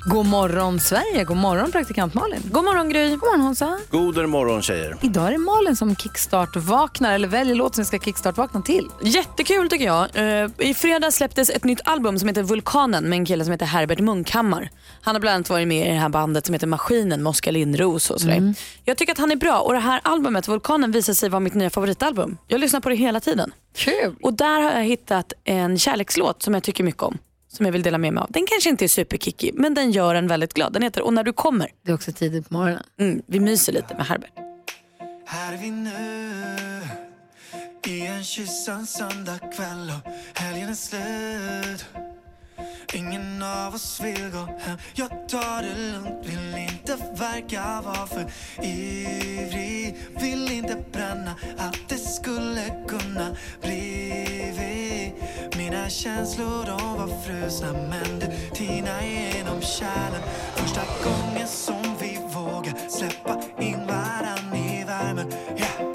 God morgon Sverige, god morgon praktikant Malin. God morgon Gry. God morgon Hansa. God morgon tjejer. Idag är det Malin som kickstart-vaknar eller väljer låt som ska kickstart-vakna till. Jättekul tycker jag. Eh, I fredags släpptes ett nytt album som heter Vulkanen med en kille som heter Herbert Munkhammar. Han har bland annat varit med i det här bandet som heter Maskinen med Oskar Lindros och sådär. Jag tycker att han är bra och det här albumet Vulkanen visar sig vara mitt nya favoritalbum. Jag lyssnar på det hela tiden. Kul. Och där har jag hittat en kärlekslåt som jag tycker mycket om. Som jag vill dela med mig av. Den kanske inte är superkickig men den gör en väldigt glad. Den heter Och när du kommer. Det är också tidigt på morgonen. Mm, vi myser lite med Herbert. Här är vi nu I en kyss en söndagkväll och helgen är slut Ingen av oss vill gå hem Jag tar det lugnt, vill inte verka vara för ivrig Vill inte bränna allt det skulle kunna blivit mina känslor de var frusna men du tina genom kärlen. Första gången som vi vågar släppa in varann i värmen. Yeah.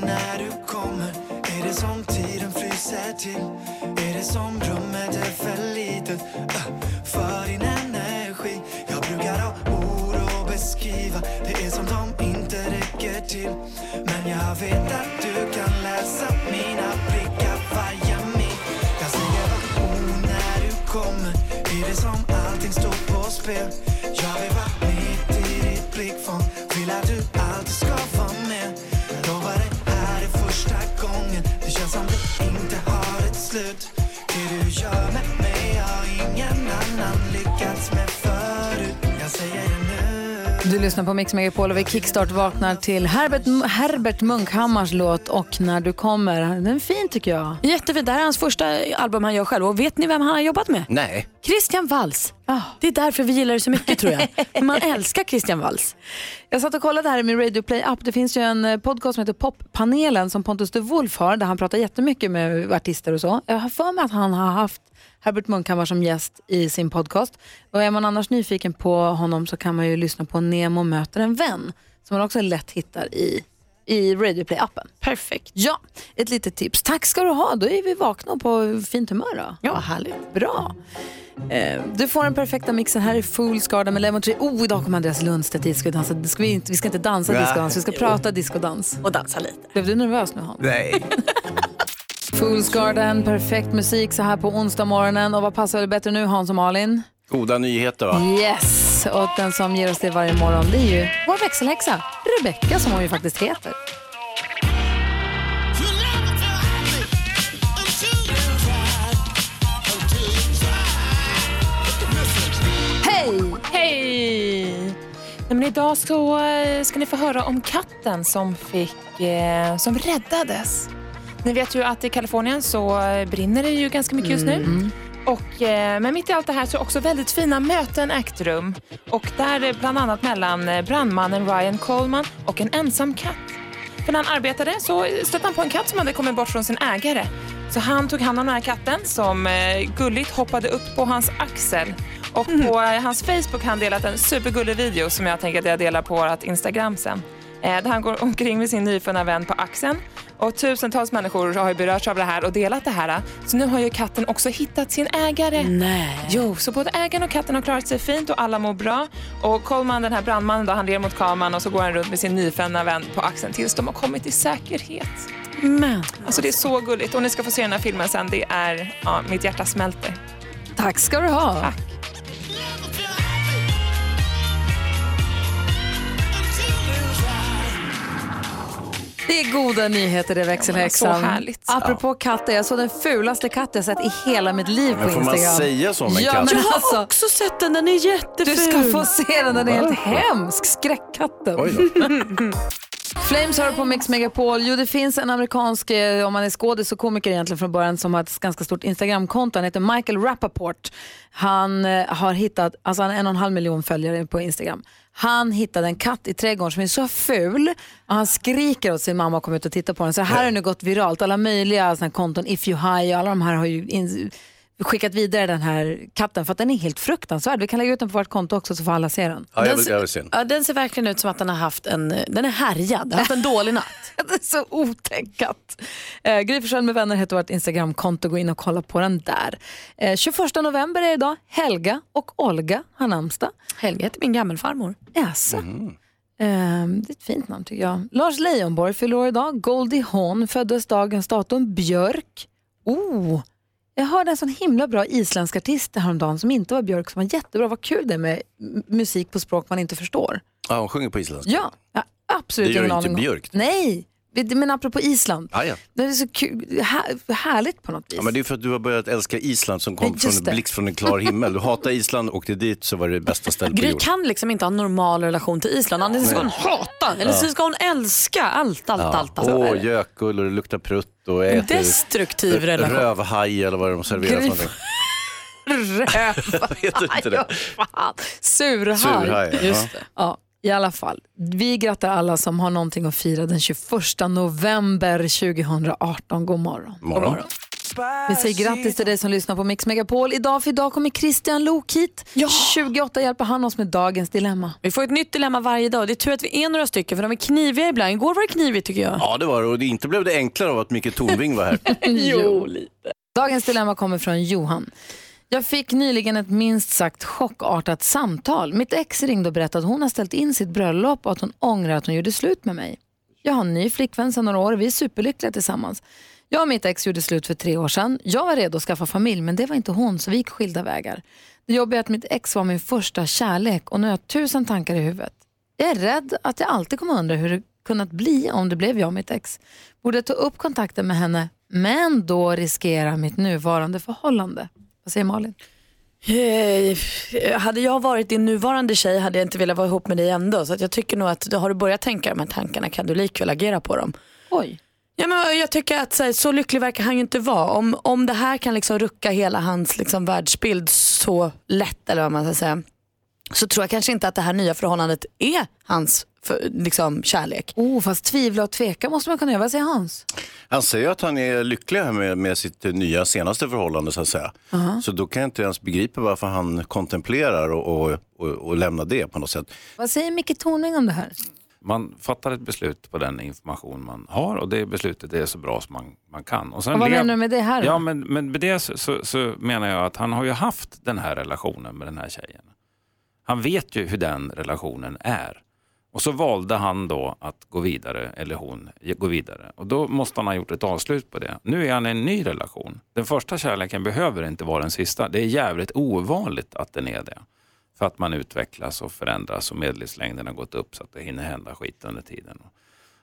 När du kommer är det som tiden fryser till? Är det som rummet är för litet uh, äh, för din energi? Jag brukar ha ord att beskriva Det är som de inte räcker till. Men jag vet att du kan läsa mina blickar varje kommer är det som allting står på spel Jag vill vara med lyssnar på Mix Megapol och vi kickstart-vaknar till Herbert, Herbert Munkhammars låt Och när du kommer. Den är fin tycker jag. Jättefint. Det här är hans första album han gör själv. Och vet ni vem han har jobbat med? Nej. Christian Walls. Det är därför vi gillar det så mycket tror jag. Man älskar Christian Walls. Jag satt och kollade här i min Radio Play app. Det finns ju en eh, podcast som heter Poppanelen som Pontus de Wolf har där han pratar jättemycket med artister och så. Jag har för mig att han har haft Herbert Munkhammar som gäst i sin podcast. Och är man annars nyfiken på honom så kan man ju lyssna på Nemo möter en vän som man också lätt hittar i, i Radio Play-appen. Perfekt. Ja, ett litet tips. Tack ska du ha. Då är vi vakna och på fint humör. Då. Ja, härligt. Bra. Eh, du får den perfekta mixen. Här är Fools Garden med Lemon Tree. Oh, idag kommer Andreas Lundstedt hit. Ska vi, dansa. Ska vi, inte, vi ska inte dansa discodans, vi ska prata discodans. Och dansa lite. Blev du nervös nu Hans? Nej. Fools Garden, perfekt musik så här på onsdag morgonen. Och vad passar väl bättre nu Hans och Malin? Goda nyheter va? Yes! Och den som ger oss det varje morgon det är ju vår växelhäxa, Rebecca som hon ju faktiskt heter. Hej! Hej! Nej, men idag så eh, ska ni få höra om katten som, fick, eh, som räddades. Ni vet ju att i Kalifornien så eh, brinner det ju ganska mycket just nu. Och, eh, men mitt i allt det här så har också väldigt fina möten ägt rum. Och där eh, bland annat mellan brandmannen Ryan Coleman och en ensam katt. För när han arbetade så stötte han på en katt som hade kommit bort från sin ägare. Så han tog hand om den här katten som eh, gulligt hoppade upp på hans axel. Och på eh, hans Facebook har han delat en supergullig video som jag tänker att jag delar på vårt Instagram sen. Eh, där han går omkring med sin nyfunna vän på axeln. Och tusentals människor har ju berörts av det här och delat det här. Så nu har ju katten också hittat sin ägare. Nej. Jo, så både ägaren och katten har klarat sig fint och alla mår bra. Och Coleman, den här brandmannen, då, han ler mot kameran och så går han runt med sin nyfunna vän på axeln tills de har kommit i säkerhet. Men. Alltså det är så gulligt och ni ska få se den här filmen sen. Det är, ja, mitt hjärta smälter. Tack ska du ha. Tack. Det är goda nyheter det växelhäxan. Ja, men så härligt. Apropå katter, jag såg den fulaste katt jag sett i hela mitt liv på Men får man Instagram. säga så om en ja, katt? Men Jag har alltså, också sett den, den är jätteful. du ska få se den, den är helt hemsk. Skräckkatten. Flames hör på Mix Megapol. Jo, det finns en amerikansk, eh, om man är skådis och komiker egentligen från början, som har ett ganska stort Instagramkonto. Han heter Michael Rappaport. Han eh, har hittat, alltså han har en och en halv miljon följare på Instagram. Han hittade en katt i trädgården som är så ful och han skriker åt sin mamma och kommer ut och tittar på den. Så det här har nu gått viralt. Alla möjliga såna konton, If You High och alla de här har ju in, skickat vidare den här katten för att den är helt fruktansvärd. Vi kan lägga ut den på vårt konto också så får alla se den. Ja, jag Den vill, vill se den. Ja, den ser verkligen ut som att den har haft en, den är härjad, har haft en dålig natt. Det är så otäckat. Eh, Gry med vänner heter vårt Instagramkonto. Gå in och kolla på den där. Eh, 21 november är idag. Helga och Olga har namnsdag. Helga heter min gammelfarmor. Jaså? Eh, det är ett fint namn tycker jag. Lars Leijonborg fyller år idag. Goldie Hawn föddes dagens datum. Björk. Oh, jag hörde en sån himla bra isländsk artist häromdagen som inte var Björk som var jättebra. Vad kul det är med musik på språk man inte förstår. Ja, hon sjunger på isländska. Ja, absolut Det gör ingen inte aning om. Björk. Nej, men apropå Island. Ah, ja. Det är så kul, här, härligt på något vis. Ja, men det är för att du har börjat älska Island som kom Ja, just från en blixt från en klar himmel. Du hatar Island, åkte dit så var det det bästa stället på Gry jorden. kan liksom inte ha en normal relation till Island. Antingen ska hon hata eller så ska hon älska allt, allt, allt. allt. Åh, gökull och det luktar prutt och äter Destruktiv relation. rövhaj eller vad de serverar för någonting. Heter inte det? Surhaj. Surhaj, ja. Just det. Ja, I alla fall, vi grattar alla som har någonting att fira den 21 november 2018. God morgon. Morgon. Vi säger grattis till dig som lyssnar på Mix Megapol. Idag för idag kommer Christian Lok hit. 28 hjälper han oss med dagens dilemma. Vi får ett nytt dilemma varje dag. Det är tur att vi är några stycken för de är kniviga ibland. Igår var det knivigt tycker jag. Ja, det var det. Och det inte blev det enklare av att Micke Tornving var här. Jo, lite. Dagens dilemma kommer från Johan. Jag fick nyligen ett minst sagt chockartat samtal. Mitt ex ringde och berättade att hon har ställt in sitt bröllop och att hon ångrar att hon gjorde slut med mig. Jag har en ny flickvän sedan några år och vi är superlyckliga tillsammans. Jag och mitt ex gjorde slut för tre år sedan. Jag var redo att skaffa familj men det var inte hon så vi gick skilda vägar. Det jobbiga är att mitt ex var min första kärlek och nu har jag tusen tankar i huvudet. Jag är rädd att jag alltid kommer undra hur det kunnat bli om det blev jag och mitt ex. Borde jag ta upp kontakten med henne men då riskera mitt nuvarande förhållande? Vad säger Malin? Eh, Hade jag varit din nuvarande tjej hade jag inte velat vara ihop med dig ändå. Så jag tycker nog att har du börjat tänka de här tankarna kan du likväl agera på dem. Oj. Ja, men jag tycker att så, här, så lycklig verkar han ju inte vara. Om, om det här kan liksom rucka hela hans liksom, världsbild så lätt eller vad man ska säga. Så tror jag kanske inte att det här nya förhållandet är hans för, liksom, kärlek. Oh, fast tvivla och tveka måste man kunna göra. Vad säger Hans? Han säger att han är lycklig med, med sitt nya senaste förhållande så att säga. Så då kan jag inte ens begripa varför han kontemplerar och, och, och, och lämnar det på något sätt. Vad säger Micke Tornving om det här? Man fattar ett beslut på den information man har och det beslutet är så bra som man, man kan. Och sen Och vad menar du med det här då? Ja, men, men med det så, så, så menar jag att han har ju haft den här relationen med den här tjejen. Han vet ju hur den relationen är. Och så valde han då att gå vidare, eller hon, gå vidare. Och då måste han ha gjort ett avslut på det. Nu är han i en ny relation. Den första kärleken behöver inte vara den sista. Det är jävligt ovanligt att den är det. För att man utvecklas och förändras och medellivslängden har gått upp så att det hinner hända skit under tiden.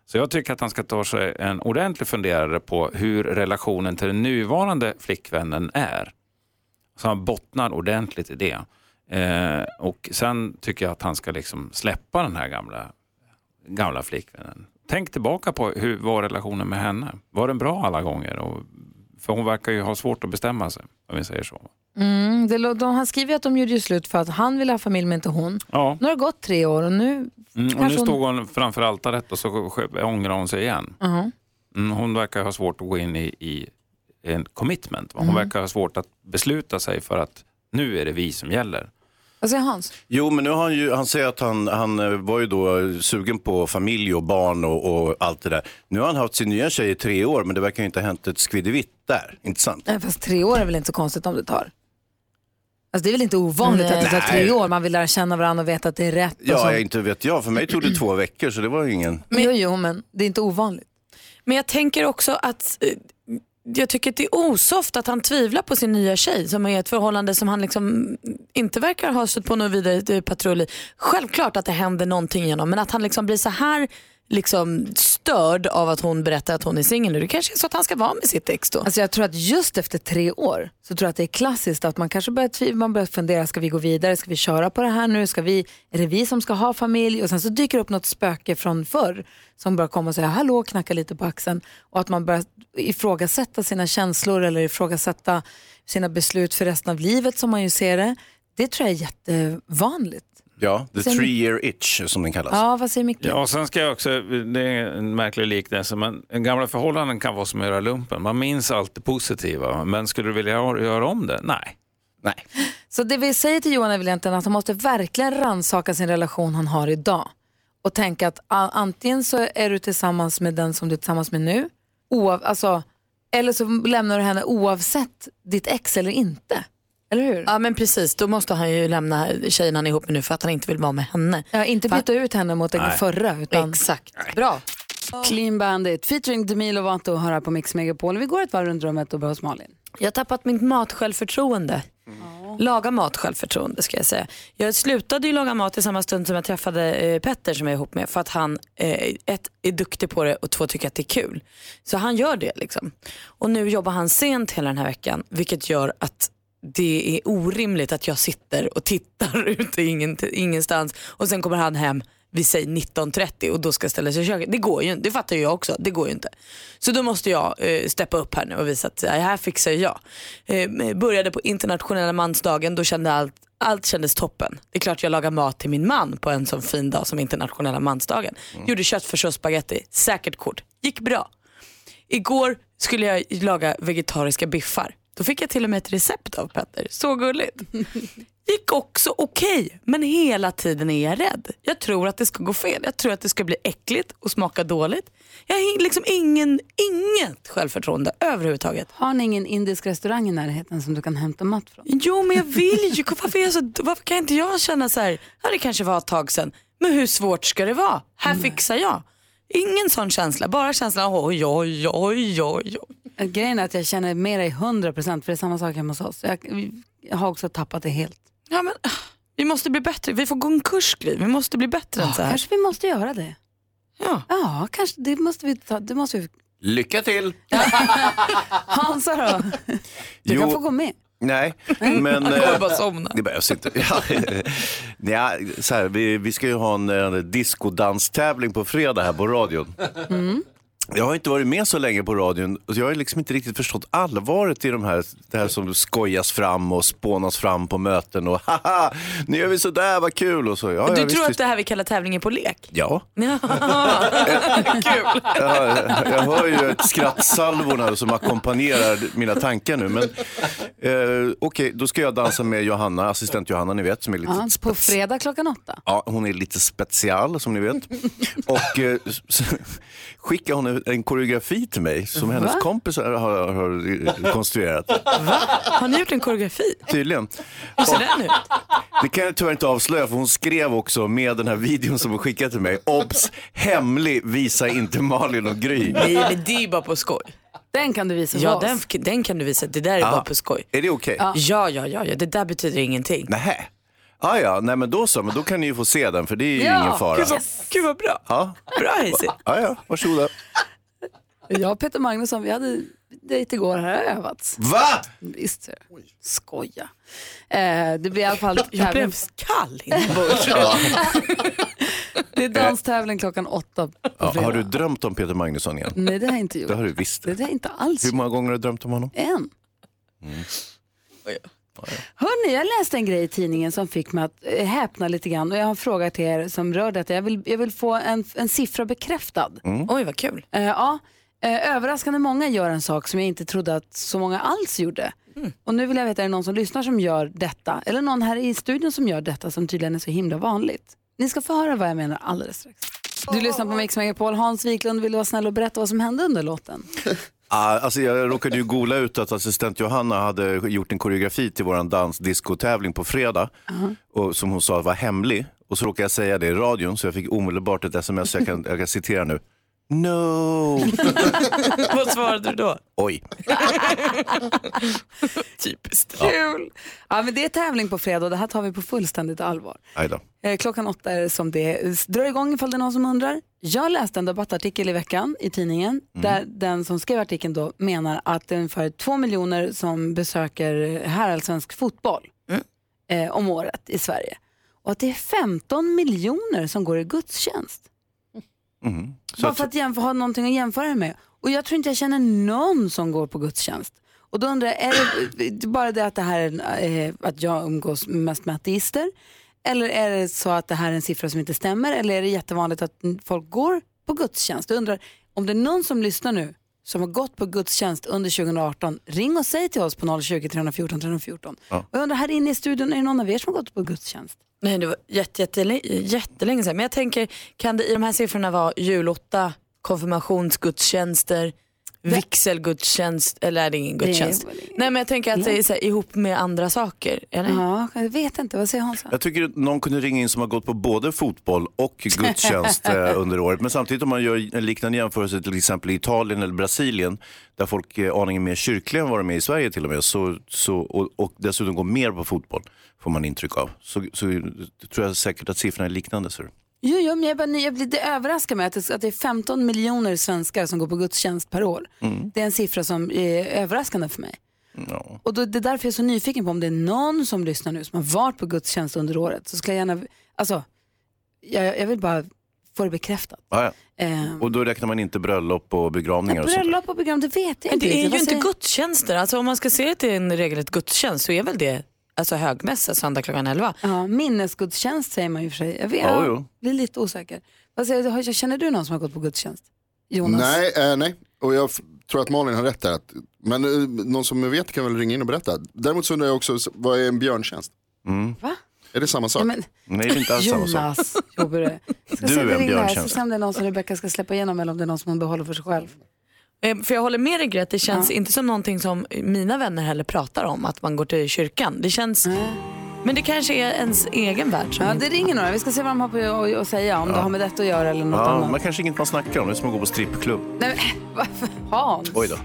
Så jag tycker att han ska ta sig en ordentlig funderare på hur relationen till den nuvarande flickvännen är. Så han bottnar ordentligt i det. Eh, och sen tycker jag att han ska liksom släppa den här gamla, gamla flickvännen. Tänk tillbaka på hur var relationen med henne? Var den bra alla gånger? Och, för hon verkar ju ha svårt att bestämma sig, om vi säger så. Mm, det, de, han skriver att de gjorde slut för att han ville ha familj men inte hon. Ja. Nu har det gått tre år och nu Mm, och nu hon... stod hon framför altaret och så ångrar hon sig igen. Ja. Mm, hon verkar ha svårt att gå in i, i en commitment. Hon Mm. verkar ha svårt att besluta sig för att nu är det vi som gäller. Vad säger Hans? Jo, men nu har han ju, han säger att han, han eh, var ju då sugen på familj och barn och, och allt det där. Nu har han haft sin nya tjej i tre år, men det verkar ju inte ha hänt ett skvidivitt där. Inte sant? Nej, fast tre år är väl inte så konstigt om det tar? Alltså det är väl inte ovanligt Nej. att det tar tre år. Man vill lära känna varandra och veta att det är rätt. Ja, jag inte vet jag. För mig tog det två veckor, så det var ju ingen... Men, jo, jo, men det är inte ovanligt. Men jag tänker också att eh, jag tycker att det är osoft att han tvivlar på sin nya tjej som är ett förhållande som han liksom inte verkar ha stött på någon vidare patrull i. Självklart att det händer någonting genom men att han liksom blir så här liksom störd av att hon berättar att hon är singel nu. Det kanske är så att han ska vara med sitt ex då. Alltså jag tror att just efter tre år så tror jag att det är klassiskt att man kanske börjar, man börjar fundera, ska vi gå vidare, ska vi köra på det här nu, ska vi, är det vi som ska ha familj? Och sen så dyker det upp något spöke från förr som börjar komma och säga hallå, knacka lite på axeln och att man börjar ifrågasätta sina känslor eller ifrågasätta sina beslut för resten av livet som man ju ser det. Det tror jag är jättevanligt. Ja, the Sen- three year itch som den kallas. Ja, vad säger Micke? Ja, och sen ska jag också, det är en märklig liknelse, men gamla förhållanden kan vara som att göra lumpen. Man minns allt det positiva, men skulle du vilja göra om det? Nej. Nej. Så det vi säger till Johan är väl egentligen att han måste verkligen rannsaka sin relation han har idag. Och tänka att antingen så är du tillsammans med den som du är tillsammans med nu, oav, alltså, eller så lämnar du henne oavsett ditt ex eller inte. Eller hur? Ja men precis, då måste han ju lämna tjejen han är ihop med nu för att han inte vill vara med henne. Ja, inte byta ut henne mot den Nej. förra. Utan... Exakt, bra. Clean Bandit featuring Demi Lovato hör här på Mix Megapol. Vi går ett varv runt rummet och börjar hos Malin. Jag har tappat mitt matsjälvförtroende. Laga mat självförtroende ska jag säga. Jag slutade ju laga mat i samma stund som jag träffade eh, Petter som jag är ihop med för att han eh, ett, är duktig på det och två tycker att det är kul. Så han gör det liksom. Och nu jobbar han sent hela den här veckan vilket gör att det är orimligt att jag sitter och tittar ut i ingen, ingenstans och sen kommer han hem vi säger 19.30 och då ska ställa sig i köket. Det går ju inte, det fattar ju jag också. Det går ju inte. Så då måste jag eh, steppa upp här nu och visa att det här fixar jag. Eh, började på internationella mansdagen, då kände allt allt kändes toppen. Det är klart jag lagar mat till min man på en sån fin dag som internationella mansdagen. Gjorde köttfärs och spagetti, säkert kort. Gick bra. Igår skulle jag laga vegetariska biffar. Då fick jag till och med ett recept av Petter. Så gulligt. Gick också okej, men hela tiden är jag rädd. Jag tror att det ska gå fel. Jag tror att det ska bli äckligt och smaka dåligt. Jag har liksom ingen, inget självförtroende överhuvudtaget. Har ni ingen indisk restaurang i närheten som du kan hämta mat från? Jo men jag vill ju, varför, jag så, varför kan inte jag känna så här, ja, det kanske var ett tag sedan, men hur svårt ska det vara? Här fixar jag. Ingen sån känsla, bara känslan oj oj oj oj. oj. Grejen är att jag känner med dig 100 procent för det är samma sak hemma hos oss. Jag, jag har också tappat det helt. Ja, men, ah, vi måste bli bättre, vi får gå en kurs Gry. vi måste bli bättre än så här. Kanske vi måste göra det. Ja, ja kanske det måste vi ta. Det måste vi. Lycka till! Hansa då? Du Jo. kan få gå med. Nej, men... Han kommer eh, bara somna. Det behövs inte. Ja, ja, så här, vi, vi ska ju ha en, en discodanstävling på fredag här på radion. Jag har inte varit med så länge på radion och jag har liksom inte riktigt förstått allvaret i de här, det här som skojas fram och spånas fram på möten och haha, nu gör vi sådär, vad kul och så. Ja, du ja, visst, tror att visst. det här vi kallar tävlingen på lek? Ja, Ja. Kul. jag, jag hör ju ett skrattsalvorna som ackompanjerar mina tankar nu. Men eh, okej, då ska jag dansa med Johanna, assistent Johanna, ni vet, som är lite Ja, på fredag klockan åtta. Ja, hon är lite special som ni vet. Och eh, s- skickade hon en, koreografi till mig som hennes Va? kompisar har, har konstruerat. Har ni gjort en koreografi? Tydligen. Hur ser den ut? Det kan jag tyvärr inte avslöja för hon skrev också med den här videon som hon skickade till mig. Obs! Hemlig, visa inte Malin och Gry. Nej men det är bara på skoj. Den kan du visa för Ja den, den kan du visa, det där är Ja. bara på skoj. Är det okej? Ja. ja ja ja, det där betyder ingenting. Nähä. Ah, ja, nej men då så, men då kan ni ju få se den för det är ju Ja, ingen fara. Gud vad, gud vad bra. Ja. Bra Hayes. Ja, ja, varsågoda. Jag och Peter Magnusson, vi hade dejt igår, här har övats. Va? Visst, ser du. skoja. Eh, det blir i alla fall Jag blev kall inombords. Det är danstävling klockan åtta på Ja, fredag. har du drömt om Peter Magnusson igen? Nej, det har jag inte gjort. Det har du visst. Det har jag inte alls Hur många gånger har du drömt om honom? En. Hörrni, jag läste en grej i tidningen som fick mig att eh, häpna lite grann och jag har en fråga till er som rör detta. Jag vill, jag vill få en, en siffra bekräftad. Oj vad kul. Eh, ja, eh, överraskande många gör en sak som jag inte trodde att så många alls gjorde. Och nu vill jag veta, är det någon som lyssnar som gör detta? Eller någon här i studion som gör detta som tydligen är så himla vanligt? Ni ska få höra vad jag menar alldeles strax. Du lyssnar på Mix Megapol. Hans Wiklund vill du vara snäll och berätta vad som hände under låten. Ah, alltså jag råkade ju googla ut att assistent Johanna hade gjort en koreografi till våran dansdiskotävling på fredag. Och som hon sa var hemlig. Och så råkade jag säga det i radion så jag fick omedelbart ett sms, jag kan, jag kan citera nu. No. Vad svarade du då? Oj. Typiskt. Kul! Ja, men det är tävling på fredag och det här tar vi på fullständigt allvar. Aj då. Eh, Klockan åtta är det som det drar igång ifall det är någon som undrar. Jag läste en debattartikel i veckan i tidningen där den som skrev artikeln då menar att det är ungefär två miljoner som besöker herrallsvensk fotboll eh, om året i Sverige. Och att det är 15 miljoner som går i gudstjänst. Mhm. Så Bara för att jämföra, ha någonting att jämföra det med. Och jag tror inte jag känner någon som går på gudstjänst. Och då undrar jag, är det bara det att det här är, eh, att jag umgås mest med ateister? Eller är det så att det här är en siffra som inte stämmer? Eller är det jättevanligt att folk går på gudstjänst? Jag undrar, om det är någon som lyssnar nu som har gått på gudstjänst under 2018, ring och säg till oss på 020 314 314. Och jag undrar, här inne i studion, är det någon av er som har gått på gudstjänst? Nej, det var jätte, jättelänge, jättelänge sedan. Men jag tänker, kan det i de här siffrorna vara julotta, konfirmationsgudstjänster, vigselgudstjänst eller är det ingen gudstjänst? Nej men jag tänker att det är så här, ihop med andra saker. Eller? Ja, jag vet inte, vad säger Hansa? jag tycker att någon kunde ringa in som har gått på både fotboll och gudstjänst eh, under året. Men samtidigt om man gör en liknande jämförelse till exempel i Italien eller Brasilien där folk är aningen mer kyrkliga än vad de är i Sverige till och med så, så, och, och dessutom går mer på fotboll får man intryck av. Så, så tror jag säkert att siffrorna är liknande. Så. Jo, jo, men jag, bara, jag blir, det överraskar mig att det, att det är 15 miljoner svenskar som går på gudstjänst per år. Det är en siffra som är överraskande för mig. Ja. Och då, det är därför jag är så nyfiken på om det är någon som lyssnar nu som har varit på gudstjänst under året. Så skulle jag gärna, alltså, jag, jag vill bara få det bekräftat. Ja, ja. Eh, Och då räknar man inte bröllop och begravningar och sånt. där. bröllop och program, det vet jag Men inte. det är ju inte gudstjänster. Alltså, om man ska se det till en regelrätt gudstjänst så är väl det alltså, högmässa söndag klockan 11. Ja, minnesgudstjänst säger man ju för sig. Jag vet, Ja, jo. blir lite osäker. Vad säger, du? känner du någon som har gått på gudstjänst? Jonas? Nej, eh, nej. Och jag tror att Malin har rätt där. Att, men eh, någon som vet kan väl ringa in och berätta. Däremot så undrar jag också, vad är en björntjänst? Mm. Va? Är det samma sak? Ja, men, Nej, det är inte alls samma sak. Jonas, Jobberö. Jag ska Du är om det en här, björntjänst. så se om det är någon som Rebecka ska släppa igenom eller om det är någon som hon behåller för sig själv. Eh, För jag håller med dig Gret, det känns inte som någonting som mina vänner heller pratar om, att man går till kyrkan. Det känns, men det kanske är ens egen värld. Som Ja, det ringer några. Vi ska se vad de har på att- att säga, om det har med detta att göra eller något Ja, annat. man kanske inget man snackar om, det är som att gå på strippklubb. Nej, men, varför? Hans. Oj då.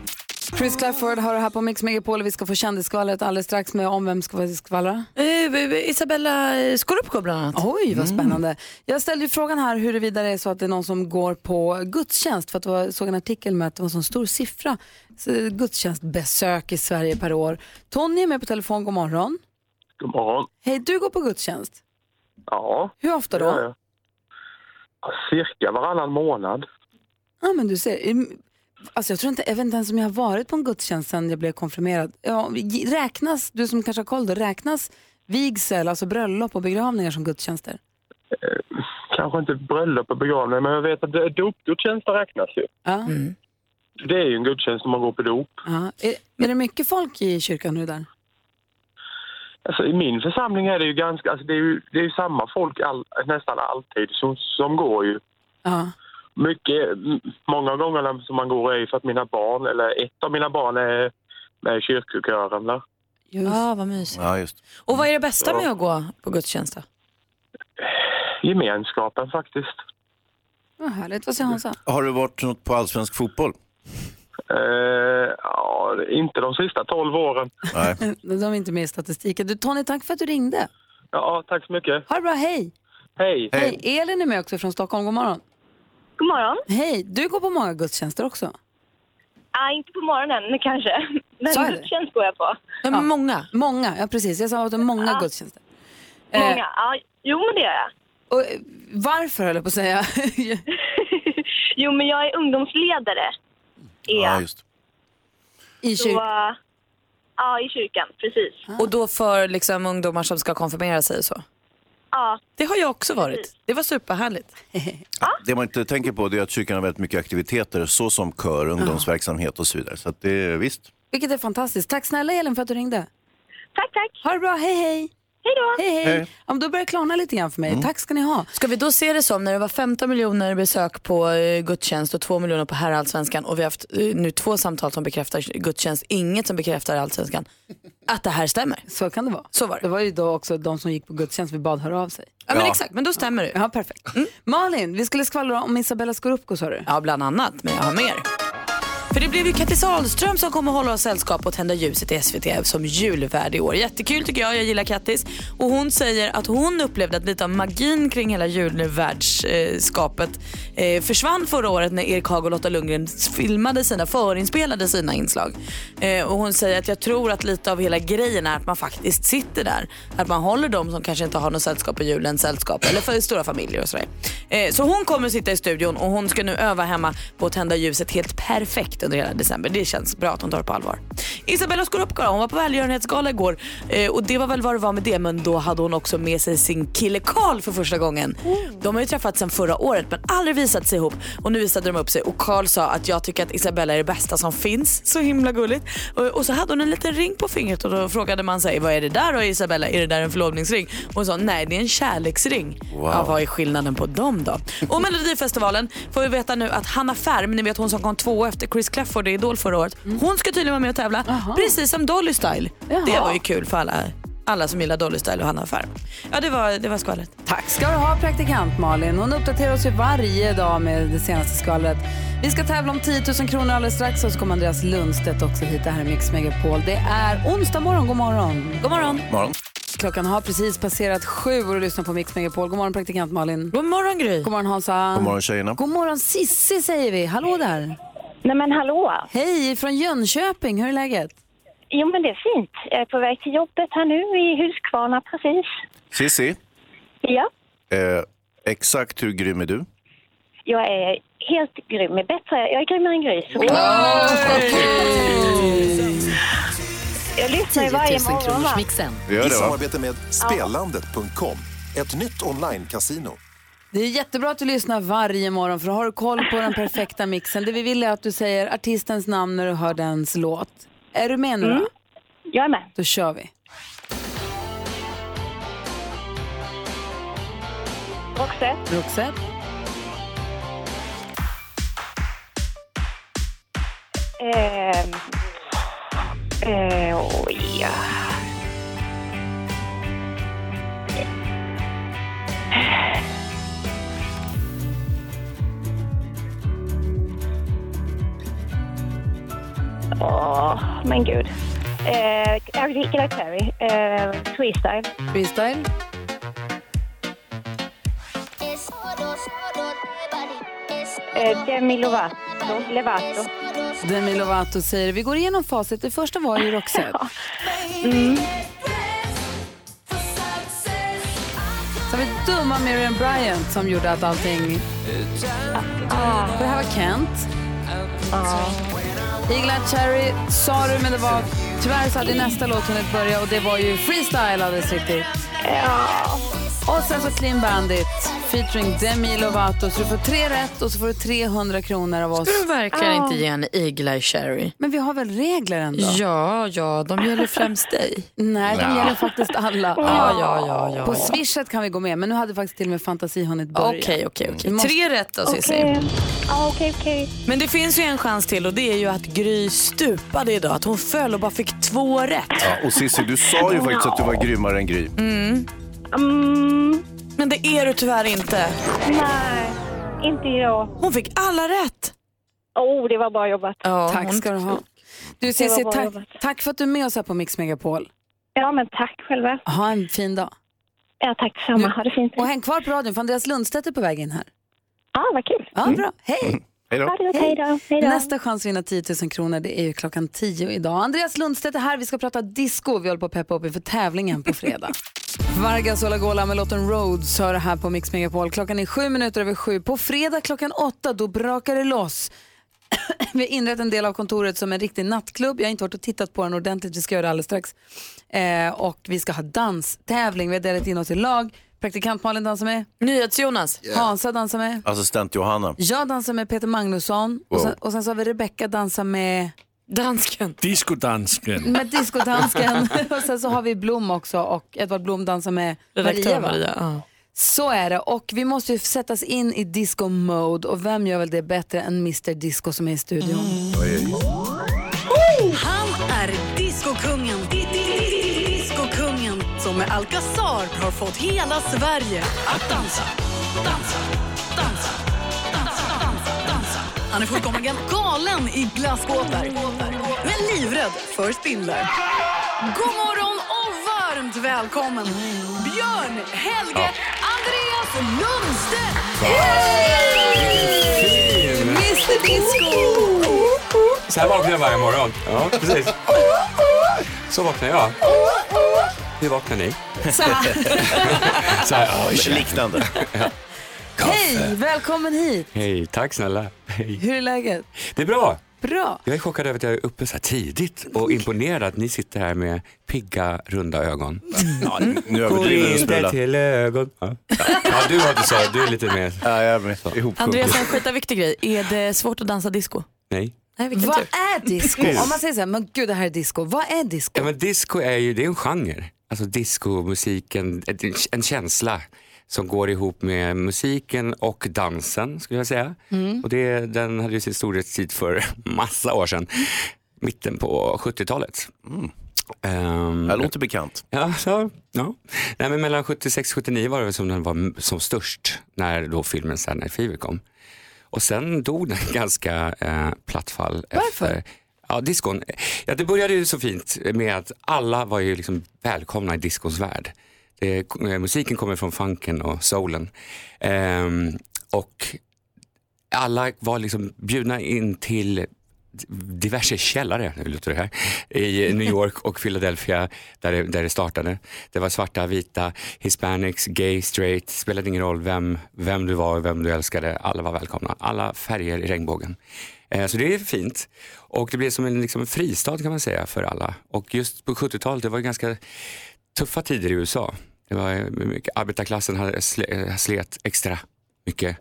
Chris Clafford har det här på Mix Megapol och vi ska få kändisskvallret alldeles strax med om vem ska vi skvallra. Eh, Isabella eh, Scorupco bland annat. Oj, vad spännande. Jag ställde ju frågan här huruvida det är så att det är någon som går på gudstjänst, för att jag såg en artikel med att det var en sån stor siffra, så gudstjänstbesök i Sverige per år. Tony är med på telefon, god morgon. God morgon. Hej, du går på gudstjänst. Ja, Hur ofta då? jag. Ja, Cirka varannan månad. Ja, men du ser. Alltså jag tror inte, jag vet inte ens om jag har varit på en gudstjänst sedan jag blev konfirmerad. Ja, räknas, du som kanske har koll då, räknas vigsel, alltså bröllop och begravningar som gudstjänster? Kanske inte bröllop och begravning, men jag vet att dopgudstjänster räknas ju. Ja. Det är ju en gudstjänst om man går på dop. ja. Är, är det mycket folk i kyrkan nu där? Alltså, I min församling är det ju ganska, alltså, det är ju, det är ju samma folk all, nästan alltid som, som går ju. Ja. Mycket, många gånger som man går är för att mina barn, eller ett av mina barn är med i kyrkokören. där. Ja, vad mysigt. Ja, just. Och vad är det bästa med att gå på gudstjänst då? Gemenskapen faktiskt. Vad härligt, vad säger Hansa? Har du varit något på allsvensk fotboll? Eh, ja, inte de sista tolv åren. Nej. De är inte med i statistiken. Du, Tony, tack för att du ringde. Ja, tack så mycket. Ha det bra, hej! Hej. Hej. Elin är med också från Stockholm, god morgon. God morgon. Hej, du går på många gudstjänster också. Ah, inte på morgonen kanske, men Så är det. gudstjänst går jag på. Ja, Många? Många, ja precis. Jag sa att det är många Ja. gudstjänster. Många. Eh, Ja, jo, men det gör jag. och, eh, varför höll jag på att säga? Jo, men jag är ungdomsledare. Är Ja, jag. just. I Så, kyrkan? ja, i kyrkan, precis. Och då för liksom, ungdomar som ska konfirmera sig och så? Ja, Det har jag också varit. Det var superhärligt. Det man inte tänker på det är att kyrkan har väldigt mycket aktiviteter så som kör, ungdomsverksamhet och så vidare. Så att det är visst. Vilket är fantastiskt. Tack snälla Elin för att du ringde. tack, tack. Ha det bra, hej hej! Hej då. Hej hej! Hej. Mm. Ja, men då börjar det klarna lite grann för mig. Tack ska ni ha. Ska vi då se det som när det var 15 miljoner besök på eh, gudstjänst och 2 miljoner på herrallsvenskan och vi har haft eh, nu två samtal som bekräftar gudstjänst, inget som bekräftar allsvenskan. att det här stämmer. Så kan det vara. Så var det. Det var ju då också de som gick på gudstjänst vi bad höra av sig. Ja, men exakt, men då stämmer det. Ja, perfekt. Malin, vi skulle skvallra om Isabella Scorupco sa du. Ja, bland annat, men jag har mer. För det blev ju Kattis Ahlström som kommer hålla oss sällskap och tända ljuset i SVT som julvärd i år. Jättekul tycker jag, jag gillar Kattis. Och hon säger att hon upplevde att lite av magin kring hela julvärdsskapet eh, försvann förra året när Erik Haag och Lotta Lundgren filmade sina, förinspelade sina inslag. Eh, och hon säger att jag tror att lite av hela grejen är att man faktiskt sitter där. Att man håller dem som kanske inte har något sällskap på julen sällskap eller för stora familjer och sådär. Eh, så hon kommer sitta i studion och hon ska nu öva hemma på att tända ljuset helt perfekt under hela december. Det känns bra att hon tar det på allvar. Isabella Scorupco då, hon var på välgörenhetsgala igår eh, och det var väl vad det var med det men då hade hon också med sig sin kille Karl för första gången. De har ju träffats sedan förra året men aldrig visat sig ihop och nu visade de upp sig och Karl sa att jag tycker att Isabella är det bästa som finns. Så himla gulligt. Och, och så hade hon en liten ring på fingret och då frågade man sig vad är det där då Isabella? Är det där en förlovningsring? Och hon sa nej det är en kärleksring. Wow. Ja, vad är skillnaden på dem då? Och Melodifestivalen får vi veta nu att Hanna Färm, ni vet hon som kom två efter Chris Clafford i Idol förra året. Hon ska tydligen vara med och tävla precis som Dolly Style. Det var ju kul för alla, alla som gillar Dolly Style och Hanna Färm. Ja det var, det var skvallret. Tack ska du ha praktikant Malin. Hon uppdaterar oss ju varje dag med det senaste skvallret. Vi ska tävla om 10 000 kronor alldeles strax och så kommer Andreas Lundstedt också hit. Det här är Mix Megapol. Det är onsdag morgon. God morgon. God morgon. Morgon. Klockan har precis passerat sju och du lyssnar på Mix Megapol. God morgon praktikant Malin. God morgon Gry. God morgon Hansa. God morgon tjejerna. God morgon Sissi säger vi. Hallå där. Nej men hallå. Hej från Jönköping. Hur är läget? Jo men det är fint. Jag är på väg till jobbet här nu i Huskvarna precis. Cissi, Ja, eh, exakt hur grym är du? jag är helt grym. Bättre, jag är grymmare än Gry. så- Jag lyssnar ju varje morgon va? Vi gör I det va? samarbete med Spelandet.com, ett nytt online-casino. Det är jättebra att du lyssnar varje morgon för då har du koll på den perfekta mixen. Det vi vill är att du säger artistens namn när du hör dens låt. Är du med nu då? Mm. Jag är med. Då kör vi. Roxette. Roxette. Eh, eh, oj, ja. Åh, men gud. Eh, Ariana Carey. Eh, freestyle. Freestyle. Eh, Demi Lovato. Levato. Demi Lovato säger vi går igenom facit. Det första var ju Roxette. Mm. Så har vi dumma Miriam Bryant som gjorde att allting... Ah. Det här var Kent. Eagle Eye Cherry sa du, men det var... Tyvärr så hade nästa låt hunnit börja och det var ju Freestyle alldeles riktigt. Och sen så Clean Bandit featuring Demi Lovato. Så du får tre rätt och så får du 300 kronor av oss. Ska du verkligen inte ge en Eagle Eye Cherry? Men vi har väl regler ändå? Ja, ja, de gäller främst dig. Nej, de Ja. gäller faktiskt alla. Ja, ja, ja, ja, På swishet kan vi gå med, men nu hade faktiskt till och med fantasi hunnit börja. Okej, okej, okej. Måste- Tre rätt då Cissi. Okej, okej. Men det finns ju en chans till och det är ju att Gry stupade idag. Att hon föll och bara fick två rätt. Ja, och Cissi, du sa ju faktiskt att du var grymmare än Gry. Mm. Mm, Men det är du tyvärr inte. nej, inte idag. Hon fick alla rätt. Oh, det var bra jobbat. Ja, Tack hon- ska du ha. Du Cissi, tack, jobbat. tack för att du är med oss här på Mix Megapol. Ja, men tack själva. Ha en fin dag. Ja, tack detsamma. Ha det fint. Och häng kvar på radion för Andreas Lundstedt är på väg in här. Ja, vad kul. Ja, bra. Hej! Hej då. Hej. Hej. Nästa chans att vinna 10 000 kronor det är ju klockan 10 idag. Andreas Lundstedt är här. Vi ska prata disco. Vi håller på att peppa upp inför tävlingen på fredag. Vargas Olagola med låten Roads hör här på Mix Megapol. Klockan är sju minuter över sju. På fredag klockan åtta då brakar det loss. Vi har inrett en del av kontoret som en riktig nattklubb. Jag har inte varit och tittat på den ordentligt. Vi ska göra det alldeles strax. Eh, och vi ska ha danstävling. Vi har delat in oss i lag. Praktikant Malin dansar med. NyhetsJonas. Hansa dansar med. Assistent Johanna. Jag dansar med Peter Magnusson och, sen, och sen så har vi Rebecca dansar med, Dansken. Discodansken. med discodansken och sen så har vi Blom också och Edvard Blom dansar med Redaktör Maria. Maria. Ja. Så är det och vi måste ju sättas in i disco mode och vem gör väl det bättre än Mr Disco som är i studion? Han är med Alcazar har fått hela Sverige att dansa. Dansa, dansa, dansa, dansa, dansa. Han är fullkomligen galen i glassbåtar, men livrädd för spindlar. God morgon och varmt välkommen Björn, Helge, Andreas Lundstedt! Mr Disco! Så här vaknar jag varje morgon. Ja, precis. Så vaknar jag. Hur vaknar ni? Så här. Så här, ja, Mycket liknande. Hej, välkommen hit. Hej, tack snälla. Hej. Hur är läget? Det är bra. Bra. Jag är chockad över att jag är uppe så här tidigt och imponerad att ni sitter här med pigga, runda ögon. Ja, nu överdriver du inte till ögon. Ja. ja, du har inte så. Du är lite mer... Ja, jag är med. Andreas, en skitviktig grej. Är det svårt att dansa disco? Nej. Nej, Vad tur. är disco? Om man säger så här, men gud det här är disco. Vad är disco? Ja, men disco är ju det är en genre. Alltså discomusiken, en- känsla som går ihop med musiken och dansen skulle jag säga. Mm. Och det, den hade ju sin storhetstid för massa år sedan, mitten på 70-talet. Um, Det låter bekant. Ja, så, ja. Nej, men mellan 76 och 79 var det som den var som störst när då filmen Saturday Night Fever kom. Och sen dog den ganska eh, plattfall. Varför? Efter, ja, discon. Ja, det började ju så fint med att alla var ju liksom välkomna i discons värld. Det, eh, musiken kommer från funken och soulen. Ehm, och alla var liksom bjudna in till diverse källare, nu låter det här, i New York och Philadelphia där det, där det startade. Det var svarta, vita, hispanics, gay, straight, spelade ingen roll vem, vem du var, vem du älskade, alla var välkomna. Alla färger i regnbågen. Eh, så det är fint. Och det blev som en, liksom fristad kan man säga för alla. Och just på 70-talet, det var ganska tuffa tider i USA. Det var eh, mycket, arbetarklassen hade sle, eh, slet extra mycket.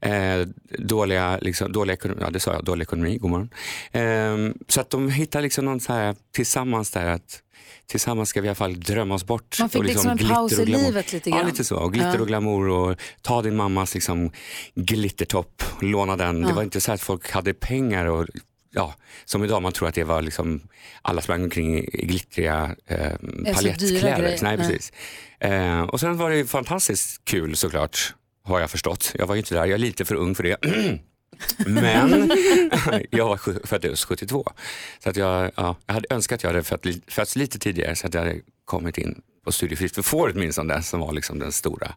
Eh, dåliga, liksom, dålig ekonomi, ja det sa jag, dålig ekonomi, god morgon. Eh, så att de hittar liksom någon så här tillsammans där att tillsammans ska vi i alla fall drömma oss bort. Man fick Och liksom en glitter paus i livet lite Ja, grann. lite så. Och glitter Ja. och glamour och ta din mammas liksom glittertopp, låna den. Det Ja. var inte så att folk hade pengar och ja, som idag man tror att det var liksom alla sprang omkring i glittriga eh, palettkläder. Nej, precis. Eh, och sen var det fantastiskt kul såklart, har jag förstått. Jag var ju inte där, jag är lite för ung för det. Men jag var född 72. Så att jag, ja, jag hade önskat att jag hade fötts lite tidigare så att jag hade kommit in på Studiefritt för får åtminstone som var liksom den stora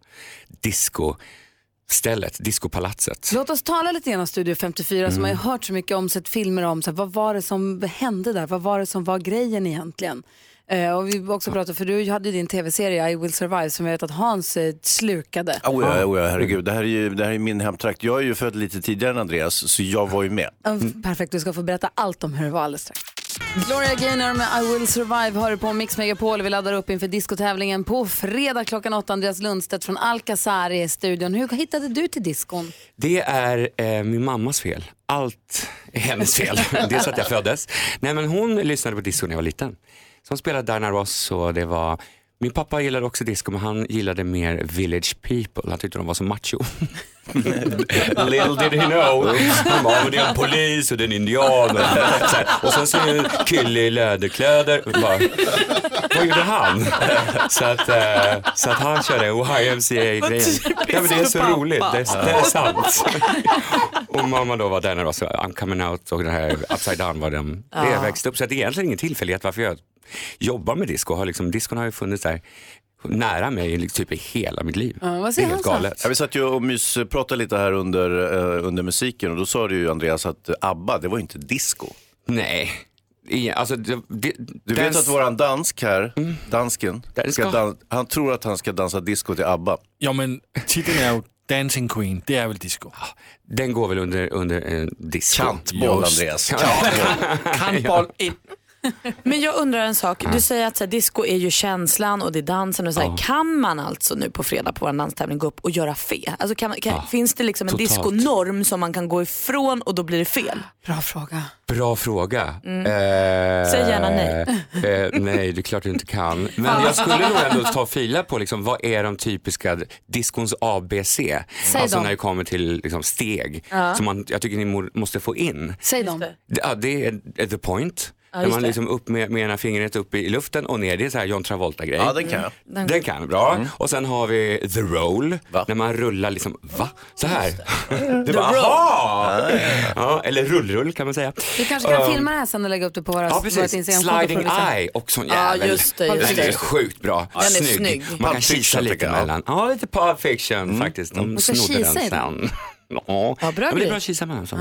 discostället, discopalatset. Låt oss tala lite grann om Studio 54 som Mm. har hört så mycket om, sett filmer om, så här, vad var det som hände där? Vad var det som var grejen egentligen? Eh, och vi också pratat, för du hade ju din tv-serie I will survive som jag vet att Hans eh, slukade. Oh ja, oh ja, herregud. Det här, är ju, det här är min hemtrakt. Jag är ju född lite tidigare än Andreas, så jag var ju med. Ja, Perfekt, du ska få berätta allt om hur det var alldeles strax. Gloria Gaynor med I will survive hör du på Mix Megapol. Vi laddar upp inför diskotävlingen på fredag klockan åtta. Andreas Lundstedt från Alcazar i studion. Hur hittade du till diskon? Det är eh, min mammas fel. Allt är hennes fel. Dels att jag föddes. Nej, men hon lyssnade på disco när jag var liten. Så hon spelade Diana Ross och det var min pappa gillade också disco men han gillade mer Village People. Han tyckte de var så macho. Little did he know. Han bara, "Men det är en polis och det är en indian. Och, så här. och sen så är det en kille i läderkläder. Bara, vad gjorde han? Så att, eh, så att han körde YMCA-grejen. Ja, men det är så pappa. roligt, det är, det är sant. Och mamma då var Diana Ross, I'm coming out och den här Upside Down var den. Det Ja. jag växte upp. Så det är egentligen ingen tillfällighet varför jag jobbar med disco. Har liksom, discon har ju funnits där nära mig liksom, typ i hela mitt liv. Ja, vad det säger är helt han galet. Ja, vi satt ju och myspratade lite här under, eh, under musiken och då sa du ju Andreas att ABBA, det var inte disco. Nej. Alltså, det, det, Du vet att våran dansk här, dansken, ska ska- dan- han tror att han ska dansa disco till ABBA. Ja, men titeln är ju Dancing Queen. Det är väl disco? Den går väl under, under en disco. Kantboll. Andreas. Kantboll in. Men jag undrar en sak. Du säger att så här, disco är ju känslan och det är dansen. Och så här, Ja. Kan man alltså nu på fredag på vår danstävling gå upp och göra fel? Alltså kan, kan, Ja, Finns det liksom en totalt. diskonorm som man kan gå ifrån och då blir det fel? Bra fråga. Bra fråga. Mm. Eh, Säg gärna nej. Eh, nej, det är klart du inte kan. Men jag skulle nog ändå ta och fila på liksom, vad är de typiska diskons ABC? Säg alltså dem. när det kommer till liksom, steg Ja. som man, jag tycker ni må- måste få in. Säg dem. Det, ja, det är The Point, när just man det. liksom upp med, med ena fingret upp i luften och ner. Det är så här John Travolta-grej. Ja, den kan jag. Den, den kan, bra. Mm. Och sen har vi the roll, när man rullar liksom, va? Så här. Det The bara, roll. aha! Ja, eller rullrull kan man säga. Du kanske kan Um, filma det här sen och lägga upp det på våra, Ja vårt precis, Instagramkonto. sliding får vi se. eye och sån Ja, jävel. just det, just Den det. är sjukt bra. Den är snygg. Man kan kisa lite emellan. Ja, lite Pulp Fiction faktiskt. De snodde den den. sen. Ja, Ja, bra ja, men det är bra att kisa mellan. Så.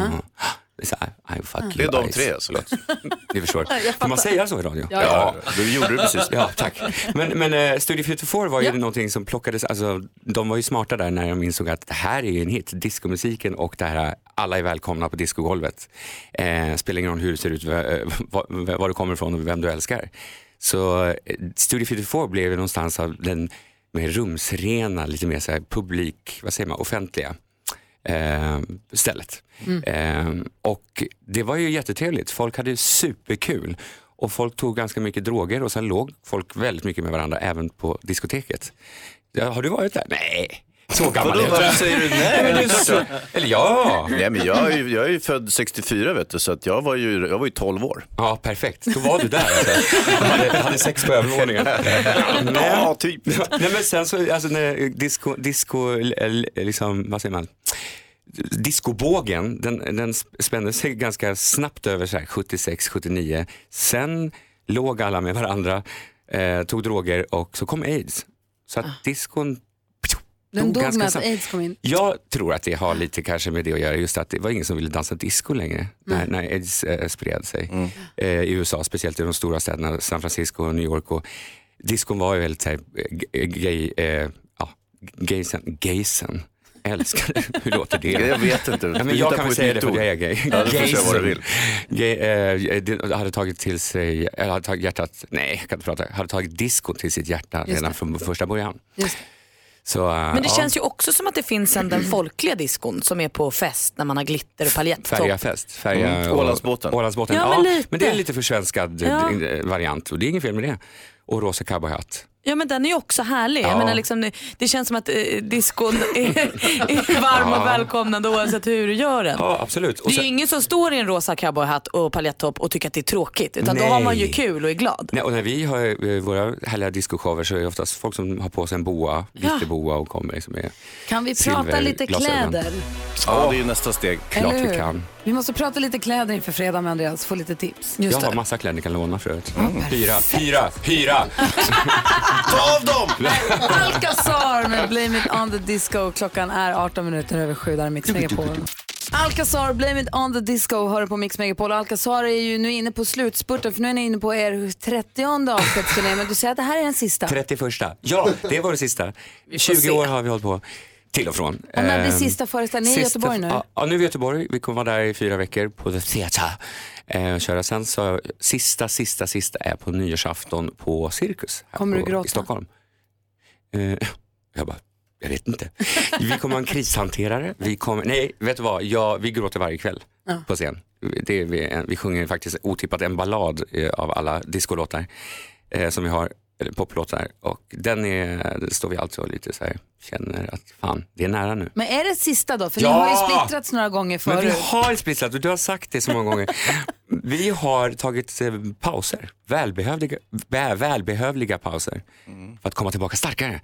Ja. Det är så här, I fuck Det är you de tre, så. Ni förstår. Får man säga så i radio? Ja, ja. Du gjorde det precis. Ja, tack. Men, men eh, Studio 54 var ju någonting som plockades, alltså de var ju smarta där när de insåg att det här är ju en hit, diskomusiken och det här alla är välkomna på discogolvet. Eh, spelar ingen roll hur det ser ut, eh, var, var du kommer ifrån och vem du älskar. Så eh, Studio 54 blev någonstans av den mer rumsrena, lite mer så här publik, vad säger man, offentliga eh, stället. Mm. Eh, och det var ju jättetrevligt, folk hade superkul och folk tog ganska mycket droger och sen låg folk väldigt mycket med varandra även på diskoteket. Har du varit där? Nej. Så gammal är jag säger du nej? Eller ja. Nej, men jag, är ju, jag är ju född 64 vet du, så att jag, var ju, jag var ju 12 år. Ja, perfekt. Då var du där alltså. Jag hade, hade sex på övervåningen. Ja, typ. Nej, men sen så, alltså när disco, disco liksom, vad säger man? Diskobågen, den, den spände sig ganska snabbt över så här 76, 79. Sen låg alla med varandra, eh, tog droger och så kom aids. Så att diskon Den dog dog med att aids kom in. Jag tror att det har lite kanske med det att göra, just att det var ingen som ville dansa disco längre när, när aids eh, spred sig eh, i USA, speciellt i de stora städerna, San Francisco och New York. Och discon var ju väldigt så här, g- gay, eh, ja, gaysen, gaysen. Älskar. Hur låter det? Jag vet inte. Ja, men jag kan väl säga det för jag är gay. Ja, vill. Gay, eh, det hade tagit till sig, eller hade tagit hjärtat, nej jag kan inte prata, hade tagit disco till sitt hjärta Just redan det. från första början. Just Så, eh, Men det ja. känns ju också som att det finns sen den folkliga diskon som är på fest när man har glitter och paljettopp. Färjafest. Färja Mm. Ålandsbåten. Ålandsbåten. Ja, Ja, men men, lite. det är en lite försvenskad Ja. eh, variant och det är inget fel med det. Och rosa cowboyhatt. Ja men den är ju också härlig. Jag Ja. menar, liksom, det, det känns som att eh, diskon är, är varm Ja. och välkomnande oavsett hur du gör den. Ja, absolut. Och det är sen- ju ingen som står i en rosa cowboyhatt och paljettopp och tycker att det är tråkigt. Utan då Nej. har man ju kul och är glad. Nej, och när vi har eh, våra härliga discoshower så är det oftast folk som har på sig en boa, glitterboa och kommer liksom med Kan vi prata lite silverglasögon. kläder? Ja, det är ju nästa steg. Klart Eller vi hur? kan. Vi måste prata lite kläder inför fredag med Andreas, få lite tips. jag har massa kläder ni kan låna för övrigt. Hyra, hyra, hyra! Ta av dem! Alcazar med Blame It On The Disco. Klockan är 18 minuter över sju, där är Mix Megapol. Alcazar, Blame It On The Disco hör på Mix Megapol. Alcazar är ju nu inne på slutspurten för nu är ni inne på er 30 avskedsturné. Men du säger att det här är den sista. 31. Ja, det var det sista. 20 år har vi hållit på. Till och från. Och när blir sista föreställningen? I Göteborg nu? Ja, nu är vi i Göteborg. Vi kommer vara där i fyra veckor på The Theatre. Eh, köra. Sen så sista, sista, sista är på nyårsafton på Cirkus Kommer du på, gråta? i Stockholm. Eh, jag bara, jag vet inte. Vi kommer ha en krishanterare. Vi kommer, nej, vet du vad? Ja, vi gråter varje kväll Ja. på scen. Det vi, vi sjunger faktiskt otippat en ballad eh, av alla discolåtar eh, som vi har, eller poplåtar. Och den är, står vi alltså lite så här, känner att fan, det är nära nu. Men är det sista då? För Ja! ni har ju splittrats några gånger Men vi förut. har splittrat och du har sagt det så många gånger. Vi har tagit eh, pauser, välbehövliga, vä, välbehövliga pauser för att komma tillbaka starkare